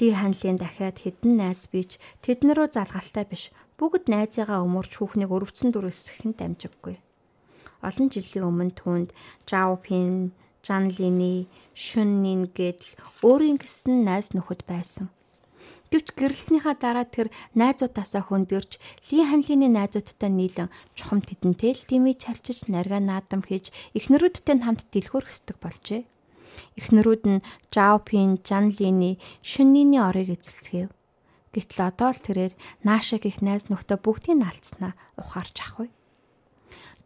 Ли ханлын дахиад хідэн найз бич тэднэрөө залгалтай биш бүгд найзыгаа өмөрч хүүхнийг өрөвцөн дүрсэх нь дамжиггүй. Олон жилийн өмнө түүнд Жао Пин, Жан Лини, Шүн Нин гэдэл өөрийн гэсэн найз нөхөд байсан. Гэвч гэрэлснийхаа дараа тэр найзуудаасаа хөндөрч Ли Ханлины найзуудтай нийлэн чухам тедэнтэй л тимий чалчиж нарга наадам хийж эхнэрүүдтэй хамт дэлгүүрх хөстөг болжээ. Эхнэрүүд нь Жао Пин, Жан Лины, Шүннины орыг эзэлцгээв. Гэтэл одоо л тэрээр наашиг их найз нөхдөд бүгдийг алдснаа ухаарч ахгүй.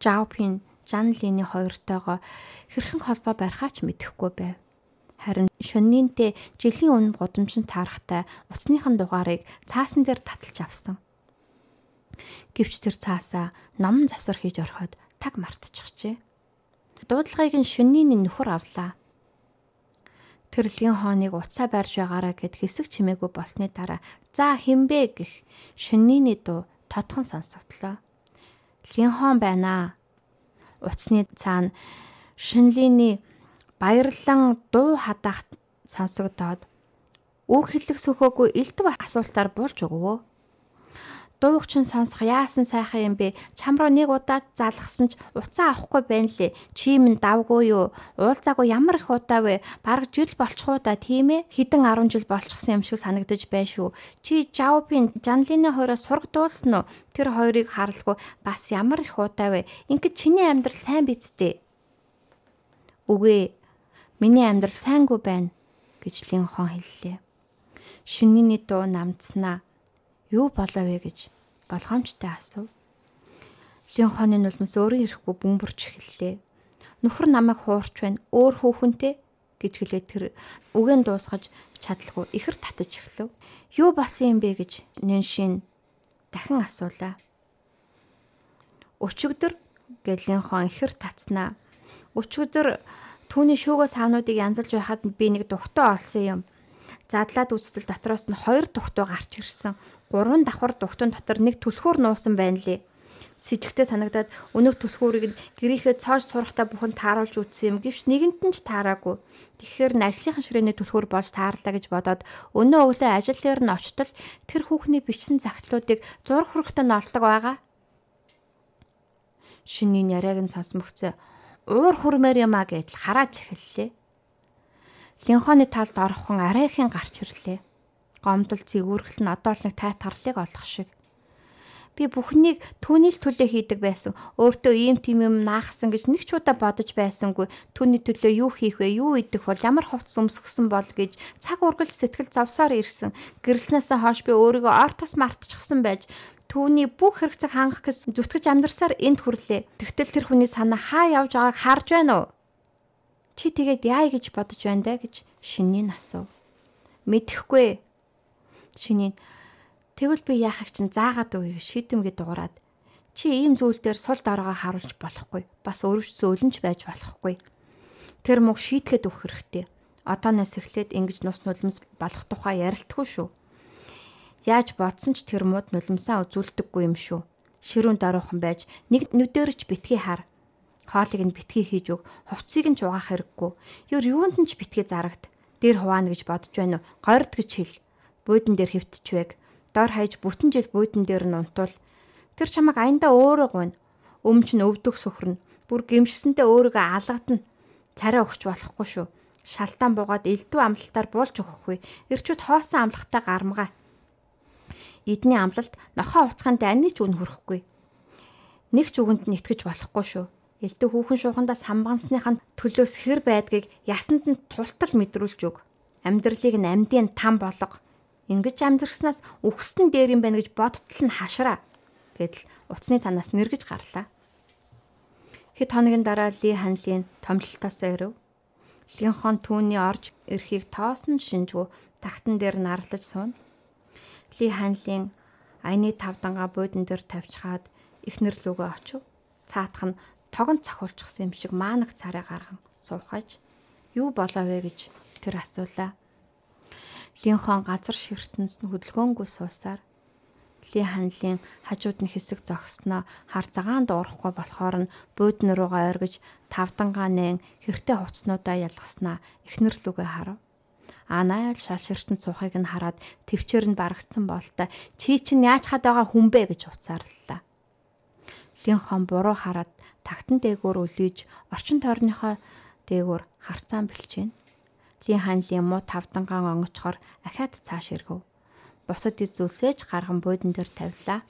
Жао Пин, Жан Лины хоёртойгоо хэрхэн холбоо барихаач мэдэхгүй байв. Харин шөннийнтэй жилийн өмнө гудамжинд таарахтай уцсныхан дугаарыг цаасан дээр таталж авсан. Гэвч тэр цаасаа ном завсар хийж орхиод таг мартчихжээ. Дуудлагыг нь шөннийн нөхөр авлаа. Тэрлийн хооныг уцаа барьж байгаараа гэд хэсэг чимээгүй болсны дараа за хинбэ гэх шөннийний дуу тодхон сонсогдлоо. Линхон байна. Уцсны цаана шинлийний баярлан дуу хадаах сонсогдоод үг хэллэх сөхөөгүй элдв асуултаар болж өгвөө. Дууг чин сонсох яасан сайхан юм бэ? Чам руу нэг удаа залгасан ч уцаа авахгүй байна лээ. Чи минь давгүй юу? Уулзаагүй ямар их удаа вэ? Бараг жил болчихоо да тийм ээ? Хідэн 10 жил болчихсон юм шиг санагдаж байна шүү. Чи Жаупин Жанлины хоёроо сураг дуулсан уу? Тэр хоёрыг харалгүй бас ямар их удаа вэ? Ингээд чиний амьдрал сайн бицтэй. Үгүй Миний амьдрал сайнгүй байна гэж Линхон хэллээ. Шинийний дуу намцснаа юу болоо вэ гэж болгоомжтой асуув. Линхоны нулимс өөрөө ирэхгүй бөмбөрч эхэллээ. Нөхөр намайг хуурч байна. Өөр хүүхэнтэй гэж хэлээ тэр үгэн дуусгаж чадлагүй ихэр татаж эхлэв. Юу болсон юм бэ гэж нэншин дахин асуулаа. Өчигдөр гэлэнхон ихэр татснаа. Өчигдөр Түүний шүүгөө саавнуудыг янзалж байхад би нэг дугтаа олсон юм. Задлаад үзтэл дотроос нь хоёр дугтуу гарч ирсэн. Гурван давхар дугтун дотор нэг түлхүүр нуусан байна лээ. Сэжигтэй санагдаад өнөөх түлхүүрийг гэрийнхээ цоож сурахтаа бүхэн тааруулж үтсэн юм. Гэвч нэгэнт нь ч таараагүй. Тэгэхээр ажлынхан ширээний түлхүүр болж таарлаа гэж бодоод өнөө өглөө ажил дээр нь очтол тэр хүүхний бичсэн загтлуудыг зурх хөрөгтөнд олдог байгаа. Шинийн яриаг нь сонсмогцээ уур хүрмээр юм а гэдэл хараад эхэллээ. Линхоны талд орхон арайхийн гарч ирлээ. Гомдол зэгүүрхэл нь одоо л нэг тайтгарлыг олох шиг. Би бүхнийг түүний л төлөө хийдэг байсан. Өөртөө ийм тийм юм наахсан гэж нэг ч удаа бодож байсангүй. Түүний төлөө юу хийх вэ? Юу идэх бол ямар хувцс өмсгсөн бол гэж цаг ургалж сэтгэл зовсоор ирсэн. Гэрэлснээсээ хойш би өөрийгөө ортос мартчихсан байж Түүний бүх хэрэгцээг хангах гэж зүтгэж амьдарсаар энд хүрлээ. Тэгтэл тэр хүний санаа хаа явж байгааг харж байна уу? Чи тэгээд яа гэж бодож байна даа гэж шинийн асуув. Мэдхгүй. Шинийн тэгвэл би яахыг чинь заагаад өгье шийдэмгээ дуурайд. Чи ийм зүйл дээр сул дорогоо харуулж болохгүй. Бас өрөвч зөөлөнч байж болохгүй. Тэр мөг шийдэхэд өгөх хэрэгтэй. Одооноос эхлээд ингэж нус нулимс болох тухай ярилтгүй шүү. Яаж бодсон ч тэр мууд нулимсаа үзүүлдэггүй юм шүү. Ширүүн даруухан байж нэг нүдэрч битгий хар. Хоолыг нь битгий хийж өг, хувцсыг нь чугаах хэрэггүй. Ёр юунд нь ч битгий зарагд. Дээр хуваана гэж бодож байна уу? Горд гэж хэл. Буудан дээр хөвтчвэг. Дор хаяж бүтэн жил буудан дээр нь унтвал тэр чамайг аянда өөрөө гуйна. Өмч нь өвдөх сөхөрнө. Бүр гимшсэнтэй өөрийгөө алгадна. Царай өгч болохгүй шүү. Шалтаан буугаад элдв амлалтаар буулж өгөхгүй. Ирчүүд хоосон амлахтаа гармгаа эдний амлалт нохоо уцханд аниг ч үн хөрөхгүй. Нэг ч үгэнд нь итгэж болохгүй шүү. Элдв хүүхэн шуухандаа самбансныхаа төлөө сэр байдгийг ясанд нь тултал мэдрүүлж өг. Амьдралыг нь амьдын там болго. Ингиж амьдрснаас үхсэн дээр юм байна гэж бодтол нь хашраа. Гэдэл уцсны цанаас нэргэж гарлаа. Хэд хоногийн дараа Ли ханлын томлолтоос ирэв. Линхон түүний орж ирэхийг тоосон шинжгүй тагтан дээр нарлаж сууна. Ли ханлын аяны тав дангаа буудан дээр тавьчихаад эхнэр лүгөө очив. Цаатах нь тогонд цохиулчихсан юм шиг маанаг царай гарган суухаж юу болоо вэ гэж тэр асуулаа. Линхон газар ширтэнс нь хөдөлгөөнгүй суусаар Ли ханлын хажууд нь хэсэг зогсноо хар цагаан дуурахгүй болохоор нь буудан руугаа ойргож тавдангаа нээн хэртэй хувцснуудаа ялгаснаа эхнэр лүгээ харав. Анайл шалширтэн суухыг нь хараад төвчээр нь барагдсан болтой чи чинь яаж хад байгаа хүн бэ гэж уцаарлаа. Линхон буруу хараад тагтан дээгүүр өлийж орчин тойрныхоо дээгүүр харцаан бэлчээн. Лин ханлын муу тавдангаан онгочхоор ахаад цааш иргэв. Бусад зүйлсээж гарган буудан дээр тавилаа.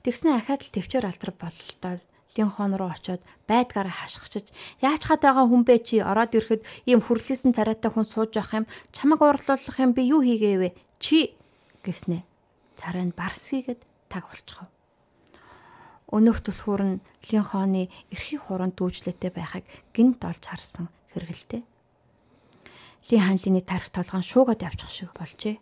Тэгснэ ахаад л төвчөр алдар бололтой. Линхон руу очиод байдгаараа хашгичж яаж хад байгаа хүн бэ чи? Ороод ирэхэд ийм хүрлээсэн царайтай хүн сууж явах юм? Чамаг уурлуулах юм би юу хийгээвэ чи! гэснэ. Царай нь барсгийгэд таг болчихов. Өнөөх түлхүүр нь линхоны эрхий хуранд дүүжлээтэй байхыг гинт олж харсан хэрэгэлтэй ли ханлины тарих толгойн шуугаад явчих шиг болжээ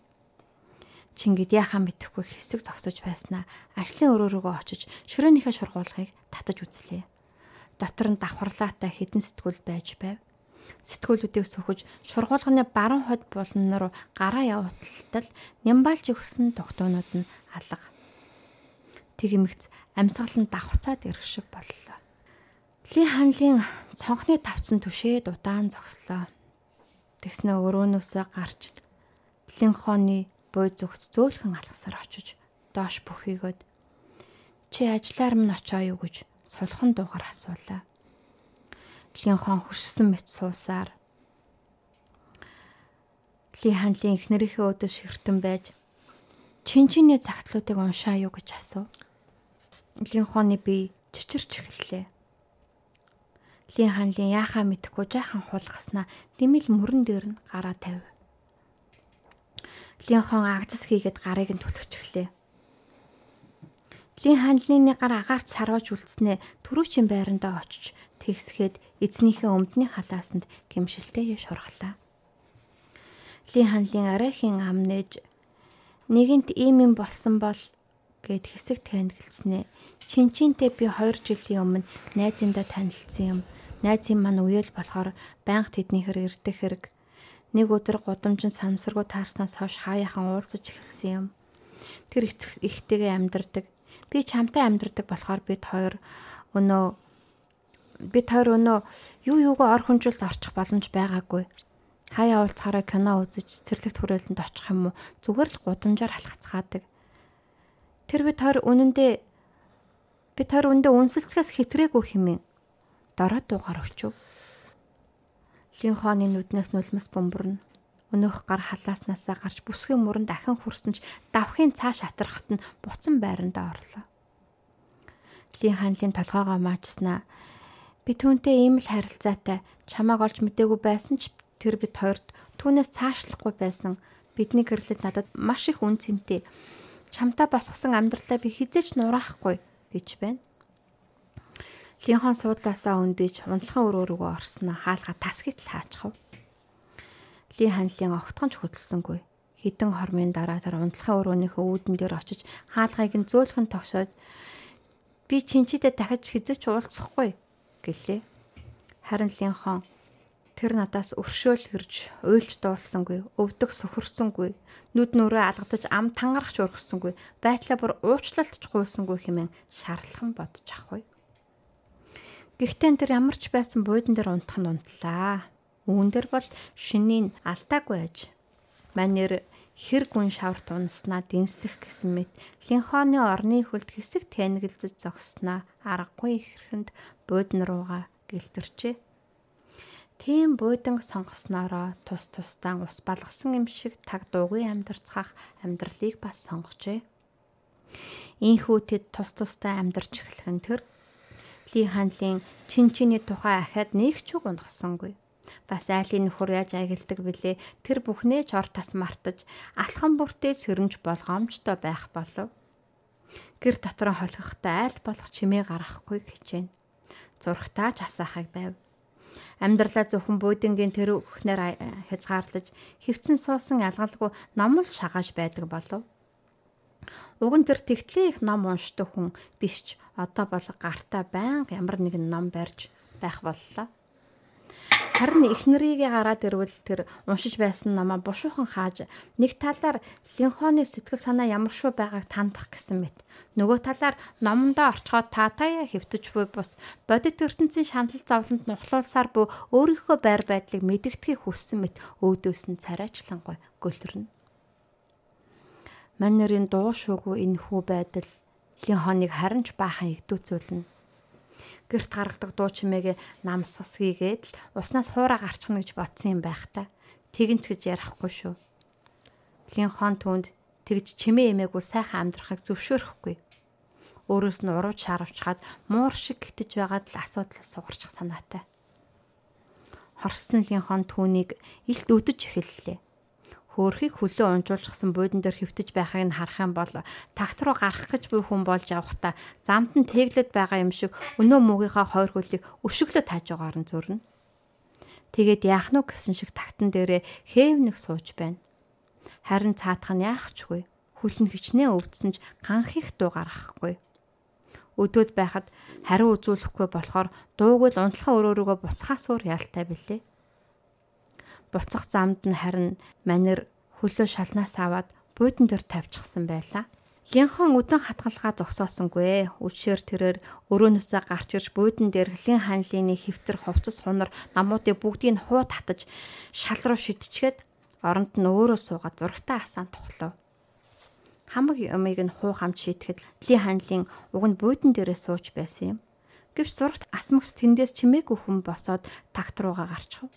Чингэд яхаа мэдэхгүй хэсэг зогсож байснаа ажлын өрөө рүүгөө очиж ширээнийхээ шургуулгыг татаж үзлээ. Дотор нь давхарлаатай хідэн сэтгүүл байж байв. Сэтгүүлүүдийг сөхөж шургуулганы баруун хойд булан руу гараа явуултал нямбалж өгсөн тогтоонууд нь алга. Тэгэмэгц амьсгал нь давхцаад ирэх шиг боллоо. Ли ханлын цонхны тавцсан түшээд удаан зогслоо. Тэгснэ өрөөнөөсөө гарч Линхоны буй зүгт зөөлхөн алгасаар очиж доош бүхийгөөд чи ажиллаар минь очоо юу гэж сулхан дуугаар асуулаа. Линхон хөшсөн мэт суусаар Ли ханлын эхнэрийнхээ өдөө ширтэн байж чинчиний цагтлуудыг уншаа юу гэж асуув. Линхоны бие чичирч эхэллээ. Лин ханлын яахаа мэдхгүй жаахан хулгаснаа дэмэл мөрөн дээр нь гараа тавив. Линхон агцас хийгээд гарыг нь түлхчихлээ. Лин ханлын гар агаарч сарваж үлдснээ төрүүчийн байрандаа очиж тэгсгээд эзнийхээ өмдний халаасанд гимшилтэй шурглаа. Лин ханлын арайхийн ам нээж нэгэнт ийм юм болсон бол гэд хэсэг танилцснээ. Чинчинтэй би 2 жилийн өмнө найзындаа танилцсан юм. Найзын маань үеэл болохоор байнга тэднийхэр ирдэх хэрэг Нэг өдөр гудамжин самсаргуу таарснаас хойш хаяахан уулзаж эхэлсэн юм. Тэр ихтэйгээ амьдардаг. Би чамтай амьдардаг болохоор бид хоёр өнөө бид хоёр өнөө юу юугаа ор хүнжилт орчих боломж байгаагүй. Хаяа уулзахаараа кино үзэж цэцэрлэгт хүрээлэнд очих юм уу? Зүгээр л гудамжаар халахцгаадаг. Тэр бид хоёр үнэндээ бид хоёр үндэ үнсэлцгээс хэтрээгүй хэмээн дорой дуугаар өчөв. Линхоны нүднээс нулимс бөмбөрнө. Өнөөх гар халааснасаа гарч бүсгийн мөрөнд дахин хүрсэн ч давхын цааш хатрахт нь буцан байрандаа орлоо. Лин ханлын толгоогоо маачснаа би түүнтэй ийм л харилцаатай чамааг олж мдээгүй байсан ч тэр бид хоёрт түүнээс цаашлахгүй байсан бидний гэрлэлд надад маш их үн цэнтэй чамтай босгосон амьдралаа би хизээч нураахгүй гэж байна. Линхон суудлаасаа өндөж унтлахын өрөө рүүгээ орсноо хаалга тасгийт л хаачихв. Ли ханлын огтхон ч хөдөлсөнгүй. Хідэн хормын дараа тэр унтлахын өрөөнийхөө үүдэн дээр очиж хаалгыг нь зөөлхөн тогшоод би чинчидээ дахиж хизээч уулзахгүй гэлээ. Харин Линхон тэр надаас өршөөл хэрж уйлж дуулсангүй, өвдөх сөхөрсөнгүй, нүд нүрээ алгадаж ам тангарахч өргөссөнгүй, байтлаа бүр уучлалтч гуйсангүй хэмээн шаарлхан бодож ахгүй. Гэхдээ тэр ямар ч байсан буудан дээр унтах нь унтлаа. Үүн дээр бол шинийн алдаагүй аж. Манер хэр гүн шаварт унаснаа дэнслэх гэсэн мэт линхоны орны хөлд хэсэг тэнэгэлзэж зогсноо аргагүй ихэрэнд буудан руугаа гэлтэрчээ. Тийм буудан сонгоснороо тус тусдаа ус балгасан юм шиг таг дуугүй амьдарцгаах амьдралыг бас сонгожээ. Ийхүү тэд тус тусдаа амьдарч эхлэх нь тэр Ли ханлын чинчиний тухай ахаад нэг ч үг унгасангүй. Бас айлын нөхөр яаж агилдаг билээ тэр бүхнээ ч ор тас мартаж алхан бүртээ сэрэмж болгоомжтой байх болов. Гэр дотор холгохтой айл болох чимээ гаргахгүй хичээнэ. Зургатаа ч асаахыг байв. Амьдралаа зөвхөн буудангийн тэр бүхнээр хязгаарлаж хөвцөн суусан алгалгүй номол шагааж байдаг болов. Уг нь тэр тэгтлээ их ном уншдаг хүн биш ч одоо бол гартаа байнга ямар нэгэн ном барьж байх боллоо. Харин нарыгийн гараад ирвэл тэр уншиж байсан номоо бушуухан хааж нэг талаар линхоны сэтгэл санаа ямар шүү байгааг тандах гэсэн мэт. Нөгөө талаар номондоо орчхоод таатаяа хэвтэж буй бус бодит ертөнцийн шанал зовлонд нухлуулсаар буй өөрийнхөө байр байдлыг мэдгэдгийг хүссэн мэт өөдөөс нь царайчлангүй гөлрнө. Манерийн дуу шуугүй энэ хүү байдал лин хоныг харин ч баахан игдүүцүүлнэ. Гэрт гаргадаг дуу чимээгээ намсгасгийгээд л уснаас хуураа гарчихна гэж бодсон юм байх та. Тэгэнч гэж ярахгүй шүү. Лин хон түнд тэгж чимээ эмээгүй сайхан амьдрахыг зөвшөөрөхгүй. Өөрөөс нь урууж шаравчхаад муур шиг гитэж байгаад л асуудал сугарчих санаатай. Хорсон лин хон түүнийг илт өдөж эхэллээ хөөрхийг хөлөө унжуулчихсан буудан дээр хөвтөж байхыг нь харах юм бол тагт руу гарах гэж буй хүн болж явахдаа замд нь тэглэд байгаа юм шиг өнөө муугийнхаа хойр хөлийг өшөглөө таажгаар нь зөрнө. Тэгээд яах нь гэсэн шиг тагтан дээрээ хээвнэг сууж байна. Харин цаатах нь яахчгүй. Хөл нь хичнээн өвдсөн ч ганх их дуу гаргахгүй. Өдөөд байхад хариу үзүүлэхгүй болохоор дууг л унтлахаа өрөөрөөгөө буцхаас өөр ялтай билээ буцах замд нь харин манер хөлөө шалнаас аваад буудан дээр тавьчихсан байлаа. Линхон өдөн хатгалгаа зогсоосонгүй. Үчээр тэрээр өрөөнөөсөө гарч ирж буудан дээр лин ханлын хэвтэр хувцас хунар намуудыг бүгдийг нь хуу татаж шал руу шидчихэд оронд нь өөрөө суугаад зургтаа асаан тухлав. Хамаг юмыг нь хуу хамт шийтгэхэд лин ханлын уг нь буудан дээрээ сууж байсан юм. Гэвч зургт асмагс тэндээс чимээгүй хүн босоод такт руугаа гарчихв.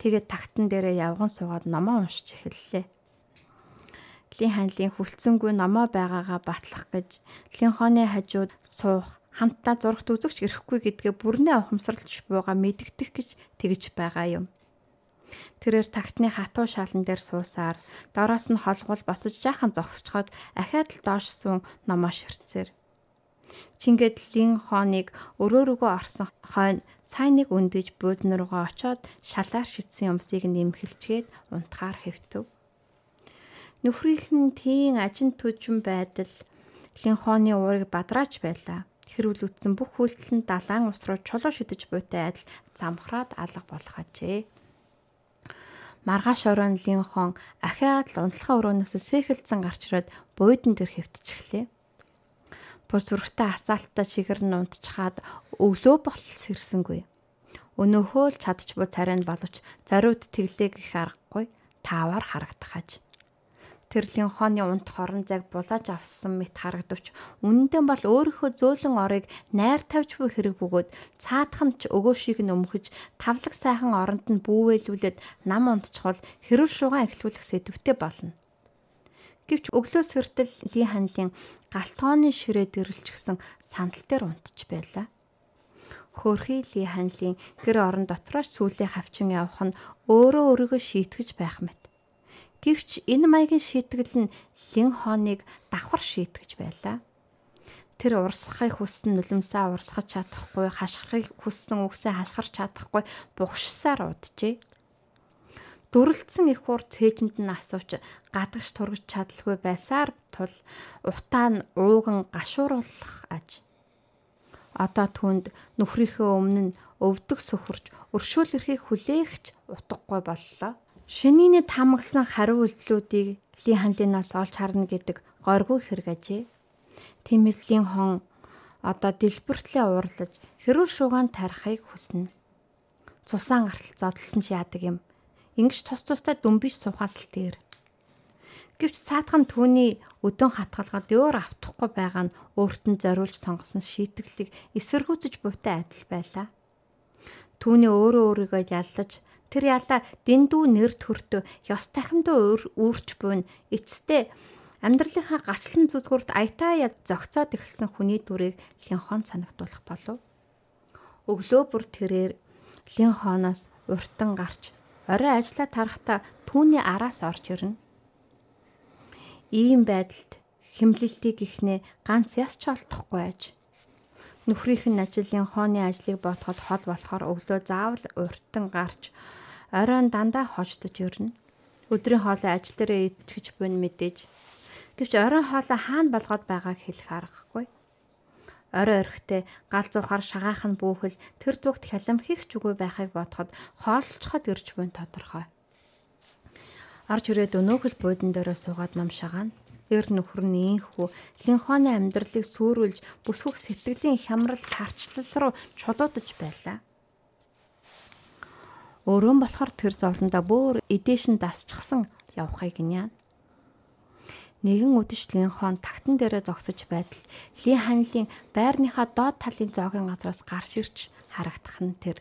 Тэгээд тагтан дээрээ явган суугаад номоо уншиж эхэллээ. Лин ханлын хүлцэнгүй номоо байгаагаа батлах гэж Линхоны хажууд суух хамтдаа зурагт үзэгч ирэхгүй гэдгээ бүрнээ ухамсарлж бууга мэдгдэх гэж тэгж байгаа юм. Тэрээр тагтны хатуу шалан дээр суусаар дороос нь холгол босож жаахан зогсчход ахаад л доош суун номоо ширцээр Чингээд лин хооныг өрөөрөөгөө орсон хойно цайныг өндөж буудлын руугаа очоод шалаар шитсэн юмсыг нэмхэлчгээд унтахаар хэвтэв. Нөхрийнхэн тийм ажин түжин байдал лин хооны уурыг бадрааж байлаа. Хэрүүл үтсэн бүх хүлтэл нь далайн ус руу чулуу шидэж буйтай адил замхраад алга болох ажээ. Маргааш оройн лин хон ахиад л унтлахаа өрөөнөөс сэхэлцэн гарч ирээд буудан дээр хэвтчихлээ бүр зүрхтээ асаалтаа чигэр нь унтчихад өглөө болтол сэрсэнгүй. Өнөөхөө л чадч буй царайнд боловч зориуд тэглээ гэх аргагүй таавар харагдах аж. Тэрлийн хооны унт хорон зайг булааж авсан мэт харагдвч үнэндээ бол өөрийнхөө зөөлөн орыг найр тавьж буй хэрэг бөгөөд цаадах нь ч өгөөшийг нь өмхөж тавлаг сайхан оронд нь бүүвэлүүлээд нам унтчихвол хэрүүл шугаан эхлүүлэх сэдвтэй болно. Гэвч өглөө сэртэл Ли ханлын галтгооны ширээ дэрлэлчихсэн сандал дээр унтж байлаа. Хөөрхий Ли ханлын гэр орон дотроос сүүлийн хавчин явах нь өөрөө өөрийгөө шийтгэж байх мэт. Гэвч энэ маягийн шийтгэл нь Лин хооныг давхар шийтгэж байлаа. Тэр урсахыг хүссэн нулимсаа урсгаж чадахгүй, хашгирахыг хүссэн үгсээ хашгирч чадахгүй бугшсаар уджээ дүрлэлцэн их хур цээжинд нь асууж гадагш тургаж чадалгүй байсаар тул утаа нь ууган гашууруулах аж. Одоо түнд нөхрийнхөө өмнө өвдөг сөхөрч өршөөл эрхийг хүлээгч утгагүй боллоо. Шинийний тамгалсан хариу үйлдэлүүдийг Ли ханлинаас олж харна гэдэг горгүй хэрэг ажээ. Тиймээс Лин хон одоо дэлбэртлээ уурлаж хэрүүл шуугаан тарихыг хүснэ. Цусаан гартал зодтолсон ч яадаг юм Ингиж тус тустай дүнбиш суухаас л дээр. Гэвч саатхан түүний өдөн хатгалгаад өөр автахгүй байгаа нь өөрт нь зориулж сонгосон шийтгэлийг эсэргүүцэж буйтай адил байлаа. Түүний өөрөө өөрийгөө яллаж тэр ялла дэндүү нэр төртөө ёс тахимдаа үүрч буйн эцэстээ амьдралынхаа гачлан зүзгүрт аятаа яг зөгцөөд эхэлсэн хүний дүрийг линхон санагдуулах болов. Өглөө бүр тэрээр линхоноос уртан гарч орой ажиллаа тарахта түүний араас орж ирнэ. Ийм байдалд химлэлтийг ихнэ ганц яс ч олдохгүй аж. Нөхрийнх нь ажлын хооны ажлыг бодоход хол болохоор өглөө заавал уртан гарч оройн дандаа хождож ирнэ. Өдрийн хоолой ажил дээрээ идчихэж буйн мэдээж. Гэвч оройн хоолой хаана болгоод байгааг хэлэх аргагүй. Орой орхитой галзуухаар шагаахан бүөхэл тэр зүгт хялам хийх ч үгүй байхыг бодоход хооллцоход ирж буй тодорхой. Орж ирээд өнөөхөл буудан дээрээ суугаад ном шагаана. Эр нөхөр нь инхүү линхоны амьдралыг сүрүүлж бүсгөх сэтгэлийн хямрал тарчлал руу чулуудаж байлаа. Өөрөө болохоор тэр зовлондоо бүр эдээшин дасчихсан явахыг гинэ. Нэгэн үдэш линхон тагтан дээрээ зогсож байтал ли ханлын байрныхаа доод талын зоогийн газраас гарч ирж харагдах нь тэр.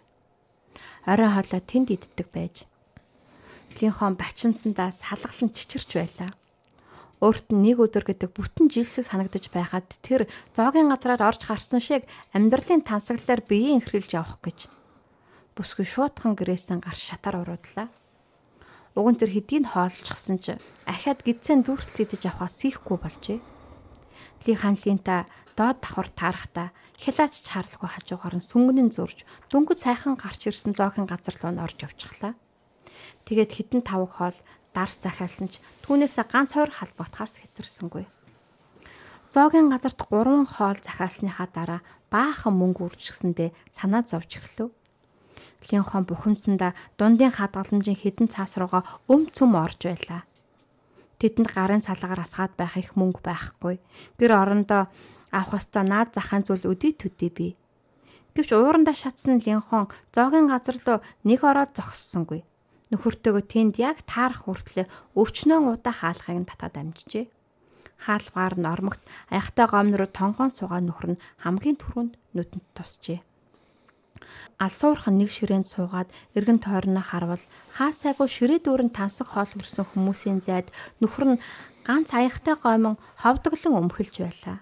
Орой хоолой тэнд иддэг байж. Линхон бачимсандаа салгалан чичирч байлаа. Өөрт нь нэг өдөр гэдэг бүтэн жилсэг санагдаж байхад тэр зоогийн газраар орж гарсан шиг амьдралын тансаглалаар биеийн хэрэлж явах гэж. Бүсгүй шуутхан гэрээсэн гар шатаар уруудлаа. Уг нь тэр хэдийг хооллчихсан ч ахаад гидсэн дүүртэл идэж авахаас сийхгүй болжээ. Ли ханлинта доод давхар таарахта хялаач чарлгүй хажуугаар нь сүнгэнэн зурж дөнгөж сайхан гарч ирсэн зоогийн газар руу н орж явчихлаа. Тэгээд хитэн тавг хоол дарс захиалсан ч түүнээсээ ганц хойр халбатахаас хэтэрсэнгүй. Зоогийн газарт 3 хоол захиалсныхаа дараа баахан мөнгө үржигсэндээ санаа зовж эхлэв. Линхон бухимдсандаа дундын хадгаламжийн хідэн цаас руугаа өм цөм орж байлаа. Тэдэнд гарын салгаар асгаад байх их мөнгө байхгүй. Гэр орондоо авах ёстой наад захын зүйл өдий төдий бий. Гэвч уурандаа шатсан Линхон зоогийн газар руу нэг ороод зогссонгүй нөхөртөөгөө тэнд яг таарах хүртлээр өвчнөө удаа хаалхыг нь татаад амжижээ. Хаалгаар нь ормогт аягтай гомн руу тонгоон суугаа нөхөр нь хамгийн түрүүнд нүдэнд тусчээ. Алсуурхан нэг ширээнд суугаад эргэн тойрноо харвал хаасайгүй ширээ дүүрэн тансаг хоол хүрсэн хүмүүсийн зайд нөхөр нь ганц аягтай гомон ховдоглон өмхөлж байлаа.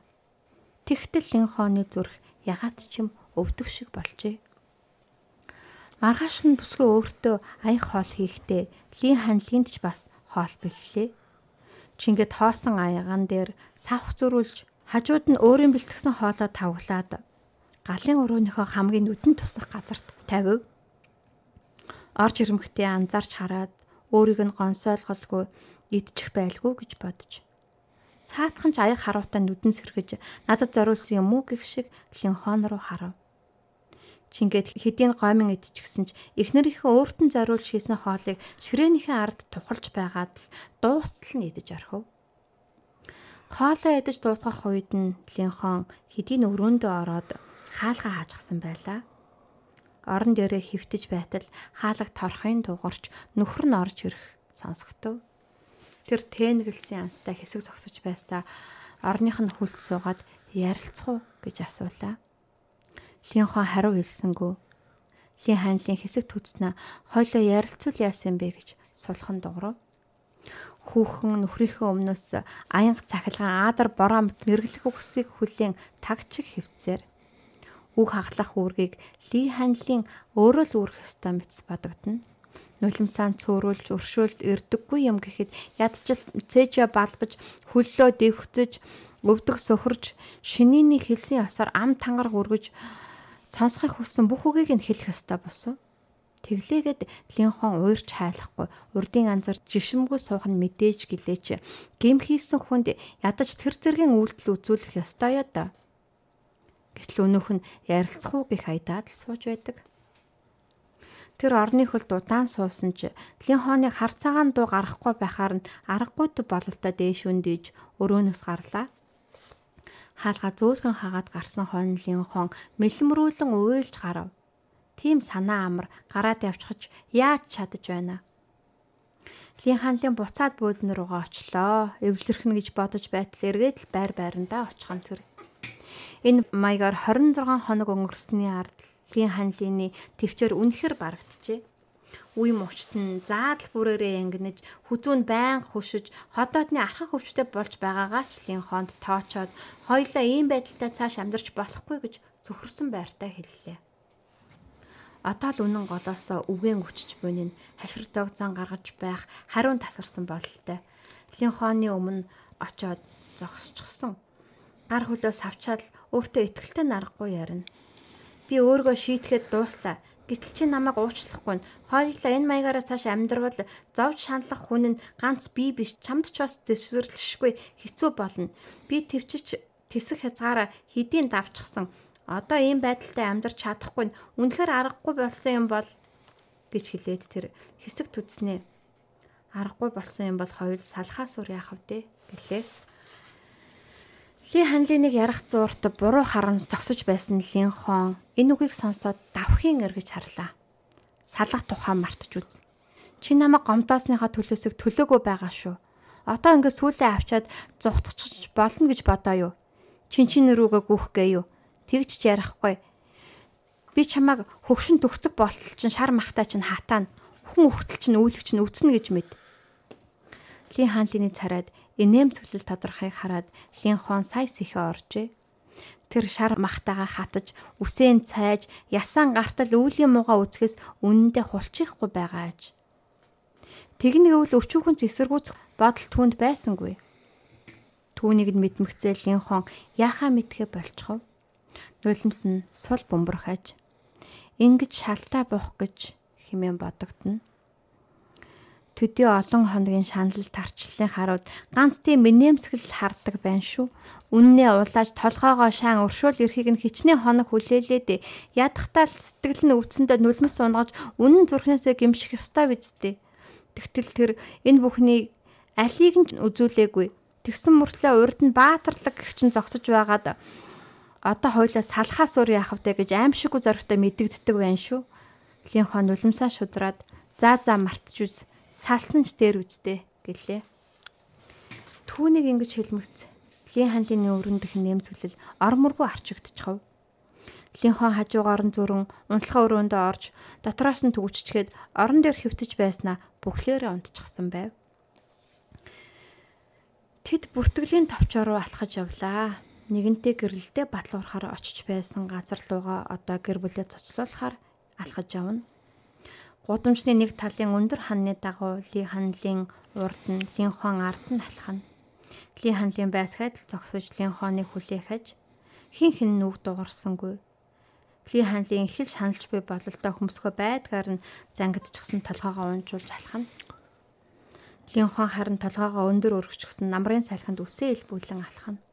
Тэгтэл лин хооны зүрх ягаад ч юм өвдөх шиг болжээ. Маргааш нь бүсгүй өөртөө аяг хоол хийхдээ лин ханлынд ч бас хоол бэллээ. Чингэд хоосон аяган дээр савх зөрүүлж хажууд нь өөрийн бэлтгэсэн хоолоо тавглаад галын өрөөнийхөө хамгийн нүдэн тусах газарт тавив. Орж ирэмхтээ анзаарч хараад өөрийг нь гонсойлголгүй идчих байлгүй гэж бодож. Цаатхан ч аяг харуутаа нүдэн сэргэж надад зориулсан юм уу гэх шиг линхон руу харав. Чингээд хэдийн гомин идчихсэн ч эхнэрийнхээ өөртөө зориулж хийсэн хоолыг ширээнийхээ ард тухалж байгаад л дуустал нь идэж орхив. Хоолоо идэж дуусгах үед нь Линхон хэдийн өрөөндөө ороод хаалгаа хаажгсан байлаа. Орон дээрээ хөвтөж байтал хаалга торхын дугарч нөхөр нь орж ирэх сонсогдов. Тэр тэнэгэлсэн анстай хэсэг зогсож байсаа орных нь хүлд суугаад ярилцах уу гэж асуулаа. Линхон хариу хэлсэнгүү. Лин ханлын хэсэг түтснэ хойлоо ярилцуул яасан бэ гэж сулхан дуурав. Хүүхэн нөхрийнхөө өмнөөс аянга цахилгаан аадар бороомт нэрглэх үгсийг хүлээн тагчиг хөвцээр үг хаглах үүргийг Ли ханлын өөрөө л үүрэх ёстой мэт бодогдно. Нулимсаан цөөрүүлж өршөөлт эрдэггүй юм гэхэд ядчил цээжэ балбаж хөллөө дэвхцэж өвдөг сөхөрж шинийний хэлсэн ясаар ам тангар хүргэж сонсохыг хүссэн бүх үгийг нь хэлэх ёстой босов. Тэглээгээд линхон уурч хайлахгүй урдын анзар жишимгүй суух нь мэдээж гэлээч гим хийсэн хүнд ядаж тэр зэргийн үйлдэл үзүүлэх ёстой ёо да. Гэтэл өнөөх нь ярилцах уу гэх айдаад л сууж байдаг. Тэр орны хөлд удаан суусан ч линхоныг хар цагаан дуу гарахгүй байхаар нь аргагүй бололтой дээш үндэж өрөөнөөс гарлаа хаалга зөөлгөн хагаад гарсан хонлын хон мэлмрүүлэн уйлж гарав. Тийм санаа амар гараад явчихж яаж чадаж байна. Лин ханлын буцаад буулн руугаа очлоо. Эвлэрхэн гэж бодож байтал эргээд л байр байрандаа очихын тэр. Энэ маягаар 26 хоног өнгөрсөний ард Лин ханлын төвчөр үнэхэр барагджээ үе мөвчт нь заадал бүрээрээ ингэнэж хүзүүн байн хөшөж ходоодны архах өвчтэй болж байгаагаа ч линхонд тоочоод хоёлаа ийм байдалтай цааш амьдарч болохгүй гэж зөвхөрсөн байртаа хэллээ. Одоо л үнэн голоосоо үгэн өчч буйныг хаширдаг зан гаргаж байх хариун тасарсан бололтой. Линхоны өмнө очоод зогсчихсон. Гар хөлөө савчаад өөртөө ихтэлтэй нарахгүй ярина. Би өөргөө шийтгэхэд дууслаа. Гэтэл чи намайг уучлахгүй. Хоёулаа энэ маягаараа цааш амьдрал зовж шаналлах хүн нь ганц би биш. Чамд ч бас дэвшвэрлэшгүй хэцүү болно. Би төвчж тэсэх хязгаараа хэдийн давчсан. Одоо ийм байдалтай амьдарч чадахгүй. Үнэхээр аргагүй болсон юм бол гэж хэлээд тэр хэсэг түдснээ. Аргагүй болсон юм бол хоёул салхаас үр яах вэ гэлээ. Ли ханлиныг ярах зуурт буруу харан зогсож байсан Лин хон энэ үгийг сонсоод давхин эргэж харлаа. Салах тухай мартж үз. Чи намайг гомдоосныхаа төлөөсөг төлөөгөө байгаа шүү. Одоо ингээд сүлээ авчаад зүхтчих болно гэж бодоо юу? Чин чин рүүгээ гүөхгээ юу? Тэгж ч ярихгүй. Би чамайг хөвшин төгсөг болтол чин шар махтай чин хатаана. Хүн өвтөл чин үүлэг чин үзнэ гэж мэд. Ли хаанлины царайд инээмсэглэл тодорхойг хараад Линхон сая сэхэ оржээ. Тэр шар махтагаа хатаж, үсээн цайж, ясан гартал үүлийн мууга үцгэс үнэндээ хулчихгүй байгаа аж. Тэгнэгвэл өчүүхэн зэсэргүүц бодол түнд байсангүй. Түүнийг нь мэдмэгцээ Линхон яхаа мэдхэ болчихов. Нулимс нь сул бөмбөрхэж. Ингиж шалтаа буух гэж химэн бодогдно төдий олон хоногийн шанал тарчлалын харууд ганц тийм минемсгэл хардаг байна шүү. Үннээ улааж толгоогоо шаан өршөөл эрхийг нь хичнээн хоног хүлээлээд ядахтаа л сэтгэл нь өвцөндөө нүлмэс унгаж үнэн зүрхнээсээ гимших ёстой бидтэй. Тэгтэл тэр энэ бүхнийг алийг нь үзүүлээгүй. Тэгсэн мөртлөө урд нь баатарлаг гихчин зогсож байгаад одоо хойлоо салхаас өөр яах вэ гэж аимшиггүй зоригтой мэддэгддэг байна шүү. Линхон нулимсаа шудраад заа заа үз салсан ч дээр үздэй гэлээ. Түүнийг ингэж хэлмэгц. Лин ханлын өрөндөх нэмсгэлэл орморгүй арчигдчихв. Линхон хажуугаар нь зүрэн унтлахаа өрөөндөө орж дотроос нь төгөвччгээд орон дээр хөвтөж байснаа бүхлээрээ унтчихсан байв. Тэд бүртгэлийн товчоор руу алхаж явлаа. Нэгэнтээ гэрэлдээ батлуурахаар очиж байсан газар лууга одоо гэр бүлээ цоцлуулахаар алхаж явна. Гудамжны нэг талын өндөр ханны дагуу Ли ханлын урд нь Лин хон ард нь алхана. Ли ханлын байсгаад л зогсож Лин хоныг хүлээхэж хин хин нүг дуурсангүй. Ли ханлын их л шаналж буй бололтой хөмсгөө байдгаар нь зангидчихсан толгоогоо унжуулж алхана. Лин хон харин толгоогоо өндөр өргөчгсөн намрын салхинд үсээ илбүүлэн алхана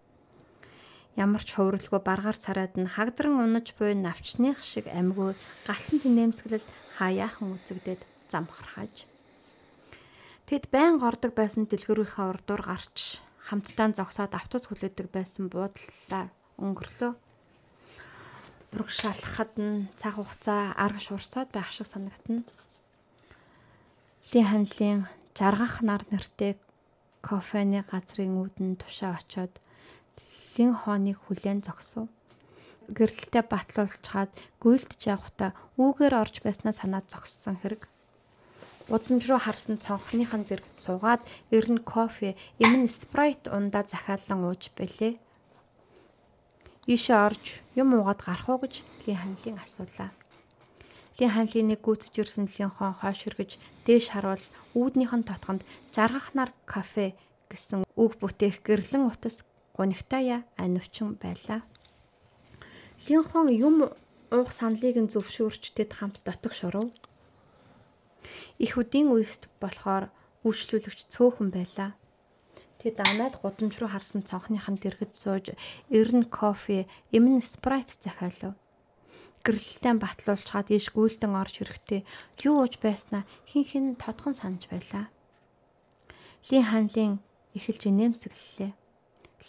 ямар ч хувирлгүй баргаар цараад нь хагдран унаж буй навчных шиг амьгүй галсан тинэмсгэлэл хаяахан үзэгдээд замхархаж. Тэд байн гордог байсан дэлгэрүүхээ урдуур гарч хамтдаа зогсоод автобус хүлээдэг байсан буудлаа өнгөрлөө. Ураг шалхахад нь цаг хугацаа арга шуурсаад байх шиг санагдана. Ли ханлын жаргах нар нэртэй кофены газрын үүдэн тушаа очоод лин хооныг хүлээн зогсов. Гэрэлтэй батлуулчаад гүйлдэж явахдаа үүгээр орж байснаа санаад зогссон хэрэг. Удамж руу харсан цонхныхан дэрэг суугаад эрен кофе, эмэн спрайт ундаа захиалан ууж бэлээ. Ийшээ орж юм уугаад гарах уу гэж Ли ханлын асуулаа. Ли ханлын нэг гүйцэж ирсэн Лин хон хойш хэргэж дээш харуул үүднийхэн тотгонд жаргах нар кафе гэсэн үг бүтээх гэрлэн утас гунигтая анивчин байлаа. Линхон юм уух саналыг нь зөвшөөрч тэд хамт дотог шурав. Их үдийн үест болохоор үйлчлүүлэгч цөөхөн байлаа. Тэд анаал гудамж руу харсан цонхныхан дэргэд сууж эрен кофе, эмэн спрайт захиалав. Гэрэлтэн батлуулчаад ийш гүйлтэн орж ирэхдээ юу ууж байснаа хин хин тодхон санаж байлаа. Ли ханлын эхэлж нэмсэглэлээ.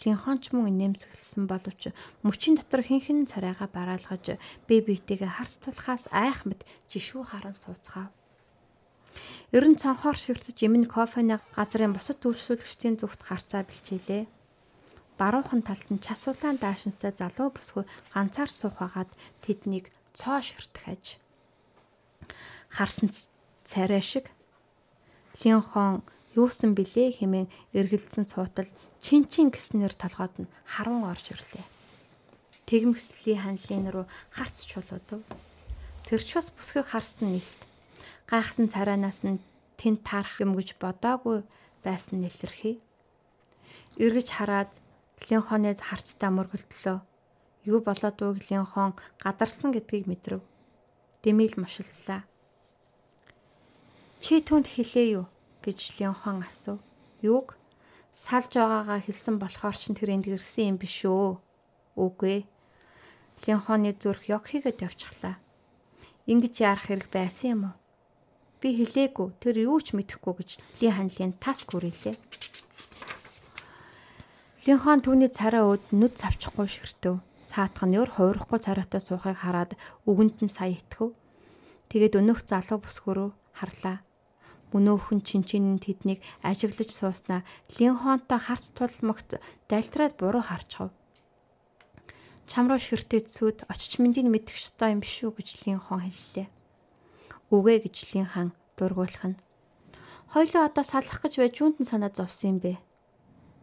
Линхонч мөн нэмсгэлсэн боловч мөчийн дотор хинхэн царайгаа бараалгаж бие биетэйгээ харс тулахаас айх мэд жишүү харан сууцгаав. Ерөн цонхоор ширтэж эмэн кофены газрын бусад үйлчлүүлэгчдийн зүгт гарцаа бэлчээлээ. Баруухан талд нь час улаан даашинстай залуу бүсгүй ганцаар суух хагаад тэднийг цоо ширтгэж харсан царай шиг Линхон юусан бэлээ хэмээн эргэлзэн цуутал чин чин гэснээр толгойд нь харун орж ирлээ. Тэгмэслийн ханлын руу харц чулуудав. Тэр ч бас бүсгийг харсан нэлт. Гайхсан царайнаас нь тэнд таарах юм гэж бодоогүй байсан нэлэрхий. Эргэж хараад Линхоны харцтай мөргөлтлөө. Юу болоод үг Линхон гадарсан гэдгийг мэдрэв. Дэмийл мушилслаа. Чи түнд хэлээ юу гэж Линхон асуув. Юуг? Салж байгаагаа хэлсэн болохоор ч тэр энд ирсэн юм биш үү? Үгүй. Линхоны зүрх ёг хийгээд явчихлаа. Ингиж яарах хэрэг байсан юм уу? Би хэлээгүй. Тэр юу ч мэдэхгүй гэж Ли ханлын тас гүрэлээ. Линхон түүний царай өөд нүд завчихгүй ширтэв. Цаатах нь өөр хуурахгүй царайтай суухыг хараад үгэнд нь сая итгэв. Тэгээд өнөөх залуу бүсгөрөө харлаа. Мөнөөхөн чинчинэн тэднийг ажиглаж сууснаа Линхонтой харц тулмагт дальтраад буруу харчав. Чам руу ширтээцсүүд очиж мэндийг мэдэх ёстой юм шүү гэж Линхон хэллээ. Үгүй гэж Линхан дургуулах нь. Хойлоо одоо салах гэж байж юунд нь санаа зовсон юм бэ?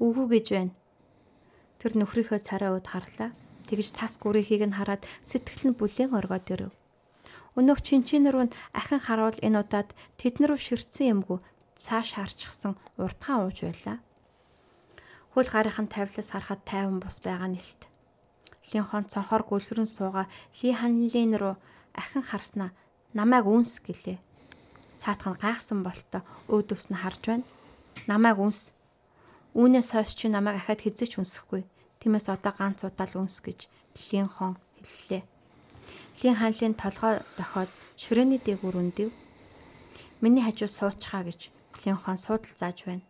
Үгүй гэж байна. Тэр нөхрийнхөө царай ууд харлаа. Тэгж тас гүрийнхийг нь хараад сэтгэл нь бүлээн оргоод ирэв. Өнөөх чинчинэр рүү ахин харуул энэ удаад тэднэр рүү ширцсэн юмгүй цааш харчихсан уртхан ууж байлаа. Хөл гарынхан тавилаас харахад тайван бус байгаа нэлт. Линхон цонхоор гүлрэн сууга Ли ханлин руу ахин харснаа намайг үнс гэлээ. Цаатхан гайхсан болтоо өөдөөс нь харж байна. Намайг үнс. Үүнээс хойш чи намайг ахаад хизэж үнсэхгүй. Тиймээс одоо ганц удаа л үнс гэж Линхон хэллээ. Лин хаанлын толгой дохоод ширээний дээгүүр өндөв. Миний хажуу суучхаа гэж Линхон суудал зааж байна.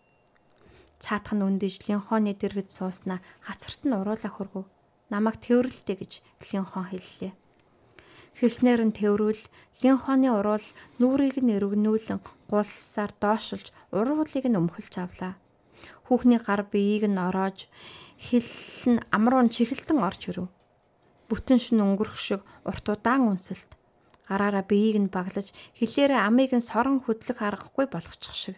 Цаатах нь өндөж Линхоны дэргэд сууснаа хацарт нь уруулаа хөргөв. Намайг тэрвэрлэлтэй гэж Линхон хэллээ. Хэлснээр нь тэрвэрвэл Линхоны уруул нүрийг нь эргэнүүлэн гулсаар доошилж уруулыг нь өмхөлж авлаа. Хүүхний гар биеийг нь ороож хэл нь амруу чихэлтэн орж ирэв бүтэн шин өнгөрөх шиг урт удаан үнсэлт. Гараараа биеийг нь баглаж хилээрээ амийг нь сорон хөдлөх аргагүй болгочих шиг.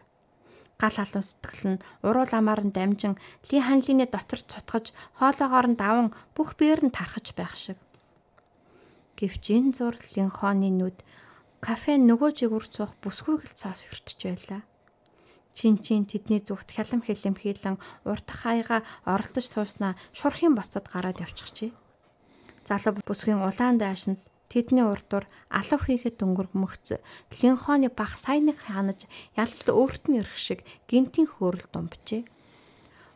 Гал халуун сэтгэл нь уруул амаар нь дамжин ли ханлины дотор цутгаж хоолоогоор нь даван бүх биеэр нь тархаж байх шиг. Гэвч энэ зур линхоны нүд кафе нөгөө жигүр цуух бүсгүйгэл цаас хөртөж байлаа. Чин чин тэдний зүгт хялам хэлэмхийлэн урт хаяга оролдож сууснаа шурхийн босцод гараад явчихжээ залуу бүсгийн улаан даашинс тэдний урдуур алав хийхэд дөнгөр мөхц линхоны бах сайныг ханаж ялалт өөрт нь ирэх шиг гинтийн хөөрөл думбжээ.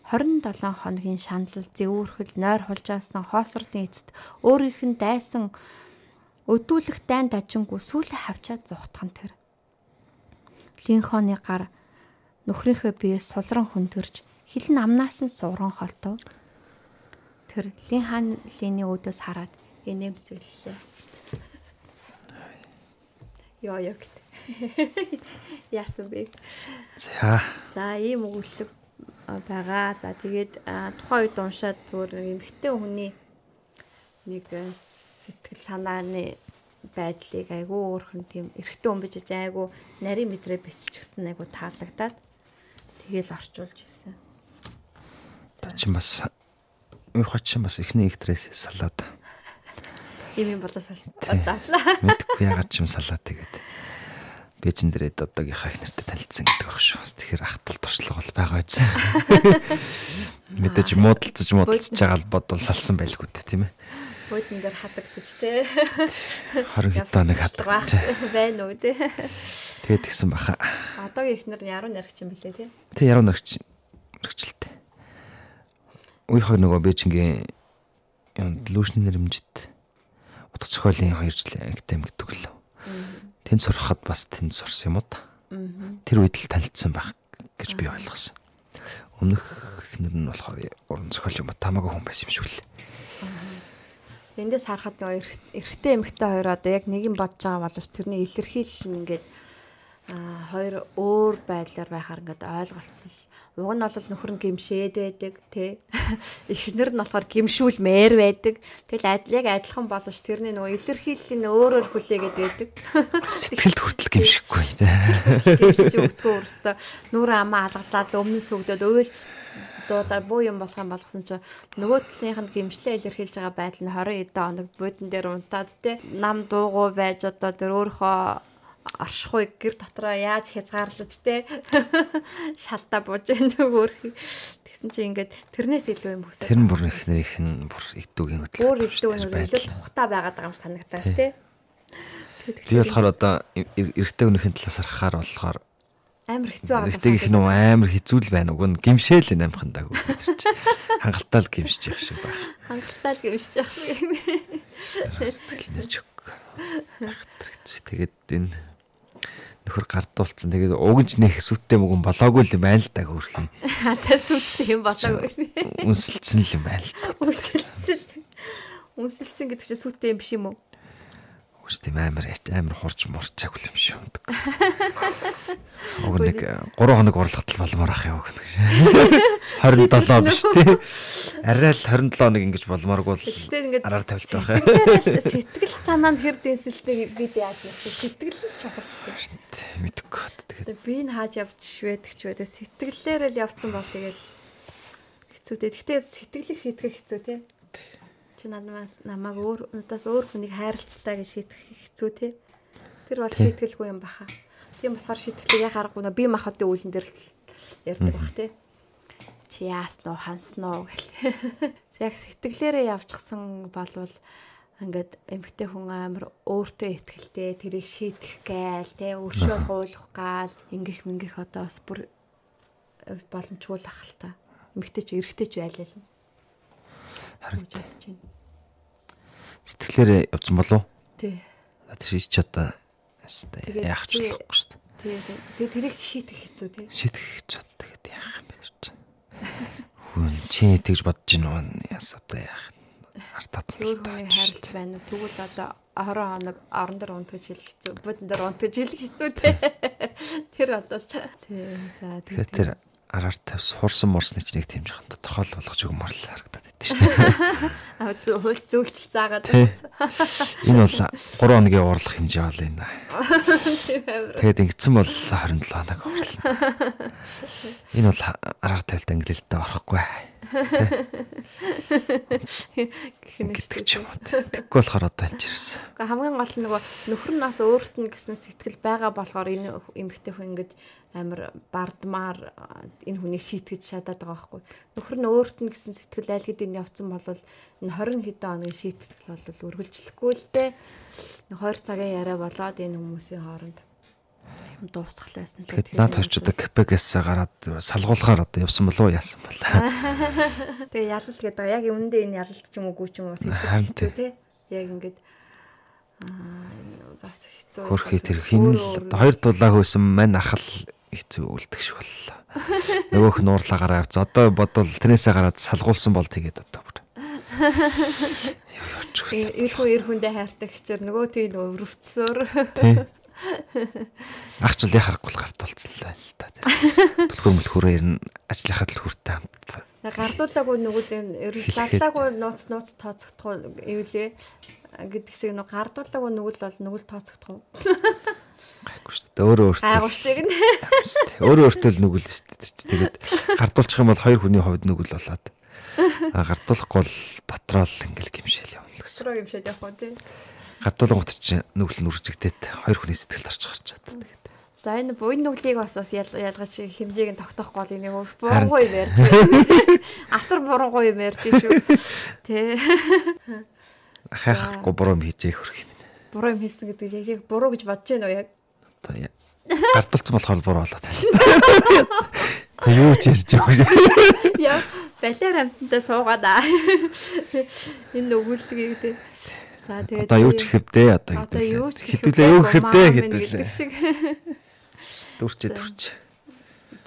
27 хоногийн шаналл зэвүүрхэл нойр хулжаасан хоосрлын эцэст өөрийнх нь дайсан өдүүлэх дайн дажингүй сүүлээ хавчаад зугтхан тэр. Линхоны гар нөхрийнхөө биеэс сулран хөндөрж хилэн амнаас нь сууран холтов тэр лин хаан линий өөдөөс хараад инээмсэглэлээ. Яа яг яасан бэ? За. За ийм өгүүлэг байгаа. За тэгээд тухайн үед уншаад зүгээр эмхтэй хүний нэг сэтгэл санааны байдлыг айгүй өөрхөн тийм эрэгтэй хүн бижиж айгүй нарийн мэдрээ биччихсэн айгүй таалагдаад тэгээл орчуулж ирсэн. Та чинь бас уурхач чинь бас эхний эктрээс салаад. Ийм юм болоо саллаа. Мэдгүй ягаад ч юм салаад тэгээд бэжин дээрээ одоогийнхаа их нэртэй танилцсан гэдэг баг шүү. Бас тэгэхээр ах тул туршлага бол байгаа биз. Мэдээж муудалцаж муудалцаж байгаа л бодвол салсан байлгүй дээ тийм ээ. Буудан дээр хадагдаж те. 20 хэд хоног хадагдаж байна уу те. Тэгээд гисэн баха. Одоогийн ихнэр яруу наригч юм билээ те. Тэг яруу наригч мэрэгчлээ үеийнхөө нөгөө Бээжингийн юм лүүшний нэрмжит утга зохиолын 2 жилийн академик төглөө. Тэнд сурахад бас тэнд сурсан юм уу та? Тэр үед л танилцсан байх гэж би ойлгосон. Өмнөх ихнэр нь болохоор уран зохиол юм тамаагүй хүн байсан юм шиг л. Эндээс харахад нөгөө эрэгтэй эмэгтэй хоёр одоо яг нэг юм бодож байгаа боловч тэрний илэрхийлэл нь ингээд хоёр өөр байдлаар байхаар ингээд ойлголцол. Уг нь бол нөхөр нь гимшээд байдаг тий. Эхнэр нь болохоор гимшүүлмээр байдаг. Тэгэл яг адилхан боловч тэрний нөгөө илэрхийллийн өөрөөр хүлээгээд байдаг. Сэтгэлд хүртэл гимшихгүй тий. Гимшиж өгдгөө өөрөөсөө нүрэ амаа алгадлаад өмнөс өгдөөд уйлж дуулаа буу юм болох юм болгосон чи нөгөө талынх нь гимшлээ илэрхийлж байгаа байдал нь 20 эдэн хоног буудан дээр унтаад те нам дуугүй байж одоо тэр өөрийнхөө оршихуй гэр дотроо яаж хязгаарлаж те шалтаа бууж байна нөгөө тэгсэн чи ингээд тэрнээс илүү юм хүсэж тэр бүр их нэрийнх нь бүр идүүгийн хөдөлгөөн бүр идүүгийн хөдөлгөөн илүү тухтай байгаад байгаа юм санагдаа те Би болохоор одоо эрэгтэй хүнийхэн талаас харахаар болохоор амар хэцүү байгаа. Эрэгтэй их нөө амар хэцүү л байна. Уг нь гимшээл амхан даг үгэрч. Хангалттай л гимшиж явах шиг байна. Хангалттай л гимшиж явах шиг. Сэтгэл нэр чөг. Тэгээд энэ нөхөр гардуулсан. Тэгээд уг нь ч нэх сүттэй мөгөн болоогүй л юм байна л да хөрхий. Хатаа сүттэй юм болоогүй. Үнсэлцэн л юм байна л да. Үнсэлцэн. Үнсэлцэн гэдэг чинь сүттэй юм биш юм уу? Үгүй тийм амар амар хурж мурчааг юм шиг юмдаг. Уг нэг 3 хоног урлагтал болмоор ах яваа гэх юм. 27 биш тий. Арай л 27 хоног ингэж болмооргүй л араар тавилт байх. Сэтгэл санаа нь хэр дэнсэлтэй бид яаж юм сэтгэл л чухал шүү дээ. Мэдгүй. Тэгээд би н хааж явж швэдэг ч байдаг сэтгэлээр л явцсан бол тэгээд хэцүү дээ. Гэхдээ сэтгэлийг шийтгэх хэцүү тий чи надаас намайг өөр надаас өөр хүнийг хайрлцтай гэж шийдэх хэцүү те. Тэр бол шийтгэлгүй юм баха. Тийм болохоор шийтгэлийг яг аргагүй нөө би махатын үйлэн дээр л ярьдаг бах те. Чи яаснуу ханснуу гэл. Яг сэтгэлээрээ явчихсан болвол ингээд эмгтэй хүн амар өөртөө ихтгэлтэй тэрийг шийдэх гээл те өөршөө гуйлах гал ингэх мингэх одоо бас бүр боломжгүй л ах л та. Эмгтэй ч эрэгтэй ч байлаа. Харин Сэтгэлээрээ явцсан болов? Тий. Тэр шийдэж ч одоо яах ч болохгүй шүү дээ. Тий. Тэгээ тэрийг шийдэх хэцүү тий. Шийдэх хэцүү тэгээд яах юм бэ ч. Хүн чи тэгж бодож гин яас одоо яах артаад л тааж хайрлт байна уу тэгвэл одоо орон хоног орон дээр унтгаж хэлэх хэцүү бодон дээр унтгаж хэлэх хэцүү те тэр болол тий за тэгээд тэр араар тавьс хурсан мурсныг ч нэг тийм жоохон тодорхой болгож өгмөр л харагдаад байдаг шүү дээ. Аа зөв хөл зөвчл заагаад. Энэ бол 3 хоногийн уурлах хэмжээ бол энэ. Тэгээд ингэсэн бол 27 хоног уурлаа. Энэ бол араар тавилт ангилалтай орохгүй. Гэдэг ч юм уу. Тэггүй болохоор одоо энэ чирсэн. Гэхдээ хамгийн гол нь нөгөө нөхөр нь бас өөрт нь гэсэн сэтгэл байгаа болохоор энэ эмэгтэй хүн ингэж амар бардмаар энэ хүнийг шийтгэж чадаад байгаа байхгүй. Нөхөр нь өөрт нь гэсэн сэтгэл айл хэдийн явцсан бол энэ 20 хэдэн хоногийн шийтгэл бол үргэлжлэхгүй л дээ. 20 цагийн яриа болоод энэ хүмүүсийн хооронд юм дуусгалаасан л тэгээд наад очиод КПГ-с гараад салгуулахаар одоо явсан болов уу яасан бол. Тэгээ ялалт гэдэг яг үүндээ энэ ялалт ч юм уугүй ч юм уу сэтгэл тий. Яг ингээд аа бас хэцүү. Хөрхий тэр хин л хоёр дулаа хөөсөн мань ахал хэцүү үлдэх шиг боллоо. Нөгөөх нь уурлаагаараа явц. Одоо бодвол тэрнээсээ гараад салгуулсан бол тэгээд одоо бүр. Ирхүү ирхүндээ хайртай гэчээр нөгөө тийм өвөрөвцсөөр. Агч л яхахгүй л гарт болцсон л байна л та. Түлхөр мөлхөрөө ер нь ажлынхаа төлхөртэй хамт. Гардуулаагүй нөгөө ер нь лалаагүй нууц нууц тооцохдох юм лээ гэдэг шиг нөгөө гардуулаагүй нүгэл бол нүгэл тооцохдох гайхгүй шүү дээ. Өөрөө өөртөө. Гайгууштай гэнэ. Өөрөө өөртөө л нүгэл шүү дээ. Тэгээд гардуулчих юм бол хоёр хүний хувьд нүгэл болоод. Гардуулахгүй бол дотроо л ингээл гимшээл явна гэсэн. Дотроо гимшээд явах уу тий. Гардуулгууд чинь нүгэл нь үржигдээд хоёр хүний сэтгэл орж гарч чад. Тэгээд За энэ буйн нүглийг бас бас ялгаж хэмжээг нь тогтоохгүй бол энийг бурангуй юм ярьж. Асар бурангуй юм ярьж шүү. Тэ. Хайхгүй буруу юм хийжээ хөрх юм. Буруу юм хийсэн гэдэг яг буруу гэж бодож байна уу яг? Одоо гарталцсан болохоор буруу болоод байна. Та юу ч ярьж байгаа. Яа, балиар амттай суугаад аа. Энэ өгүүлгийг тий. За тэгээд одоо юу ч хэвдээ одоо гэдэг. Одоо юу ч хэдүүлээ юу хэвдээ хэдүүлээ. Дүрчээ дүрч.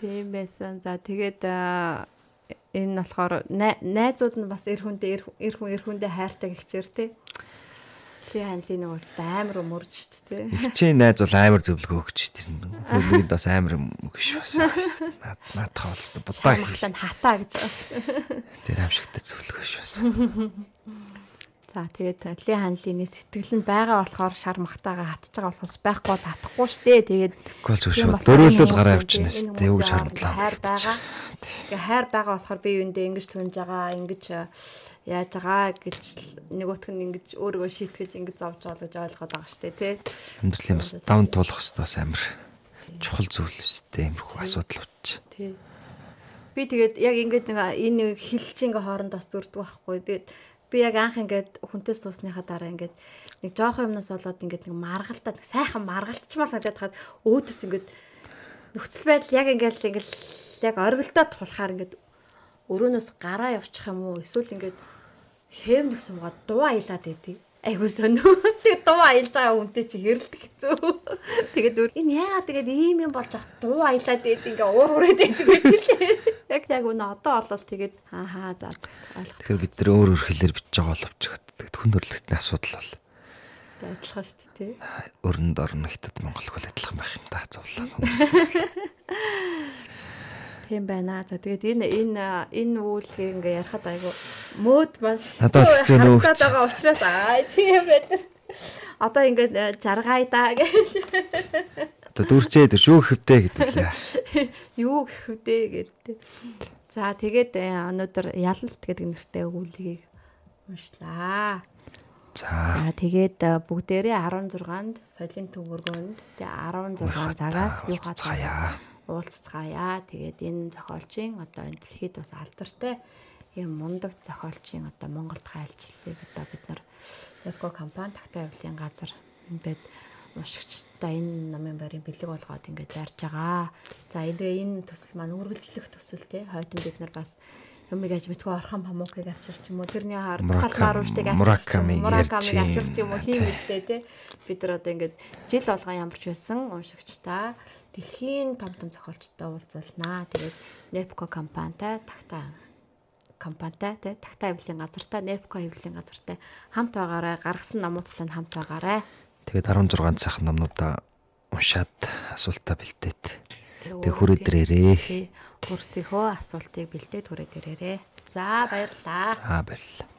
Тийм байсан. За тэгээд энэ болохоор найзууд нь бас эр хүндээ эр хүн эр хүндээ хайртай гихчээр тий. Хилийн ханлын нэг уустай амар өмөрж штт тий. Хичээ найз бол амар зөвлөгөө өгч тэр нэгд бас амар өгш бас. Наадах болстой будаа хэлээ. Хатаа гэж. Тэр амшигтай зөвлөгөө ш бас. За тэгээд Али ханлын сэтгэл нь байгаа болохоор шар махтаага хатж байгаа болохоос байхгүй бол хатахгүй штэ. Тэгээд гол зөв шүү. Дөрөөлөл гараа явчихна штэ. Юу гэж харамтлаа. Хайр байгаа. Тэгээ хайр байгаа болохоор би юундээ ингэж түнж байгаа, ингэж яаж байгаа гэж нөгөөх нь ингэж өөрийгөө шийтгэж ингэж зовж байгаа гэж ойлгоод байгаа штэ тий. Амьдралын бас давн туулах хэвээр амар чухал зүйл үстэй иймэрхүү асуудал үүч. Тий. Би тэгээд яг ингэж нэг энэ хилчинг хооронд бас зүрдэг байхгүй. Тэгээд би яг анх ингээд хүнтэй суусныхаа дараа ингээд нэг жоохон юмнаас болоод ингээд нэг маргалтаа сайхан маргалтчмаа санагдаад хаад өөдөөс ингээд нөхцөл байдал яг ингээд ингээд яг оргилдоо тулахаар ингээд өрөөнөөс гараа явчих юм уу эсвэл ингээд хэм нэг сумгаад дуу аялаад байдгийг айгуу сонио. Тэгээ дуу аялж байгаа хүнтэй чи хэрэлдэх хэцүү. Тэгээд энэ яагаад тэгээд ийм юм болж ах дуу аялаад байд ингээ уур ураад байдаг байж лээ. Яг яг өнө одоо олвол тэгээд ааха за ойлгох. Тэгэхээр бид нэр өөр өөр хэлээр бичиж байгаа боловч тэгээд хүн төрлөختний асуудал бол адилхан шүү дээ тий. Өрөнд орно хятад Монгол хөл адилхан байх юм да зовлоо хүмүүс. Тийм байна. За тэгээд энэ энэ энэ үүлгийг ингээ ярахад айгу мөөд маш надад хэцүү нөө. байгаа учраас аа тийм байлаа. Одоо ингээд э, жаргай да гэж. Одоо дүрчээд шүү хөвдөө гэдэг лээ. Юу гэх вдээ гэдэг. За тэгээд э, өнөөдөр ялалт гэдэг нэртэй үүлгийг уншлаа. За. За тэгээд э, бүгдээрээ 16-нд соёлын төвөргөнд тэгээ 16 цагаас юу хацгаая уулзцгаая. Тэгээд энэ зохиолчийн одоо энэ дэлхийд бас алдартай ийм мундаг зохиолчийн одоо Монголд хайлчлалыг одоо бид нар Эко компани тагтай авилын газар ингээд уншигчтай энэ намын барийн бэлэг болгоод ингээд зарж байгаа. За энэ төсөл маань үргэлжлэх төсөл те. Хойдон бид нар бас юмыг аж мэдгүй орхон памукыг авчирч юм уу. Тэрний хаар салмаар ууштай мураками мураками авчирч юм уу хийм мэдлээ те. Бид нар одоо ингээд жил болгон ямарч байсан уншигчтай. Дэлхийн том том зохиолчтой уулзуулнаа. Тэгээд Nepco компанитай тагтаа компанитай тий тагтаа хэвлэлийн газартай Nepco хэвлэлийн газартай хамт байгаарай гаргасан номуудтай хамт байгаарай тэгээд 16 цахан номнуудаа уншаад асуултаа бэлдээд. Тэг хүрээд ирээрээ өөрсдийнхөө асуултыг бэлдээд хүрээд ирээрээ за баярлалаа. За баярлалаа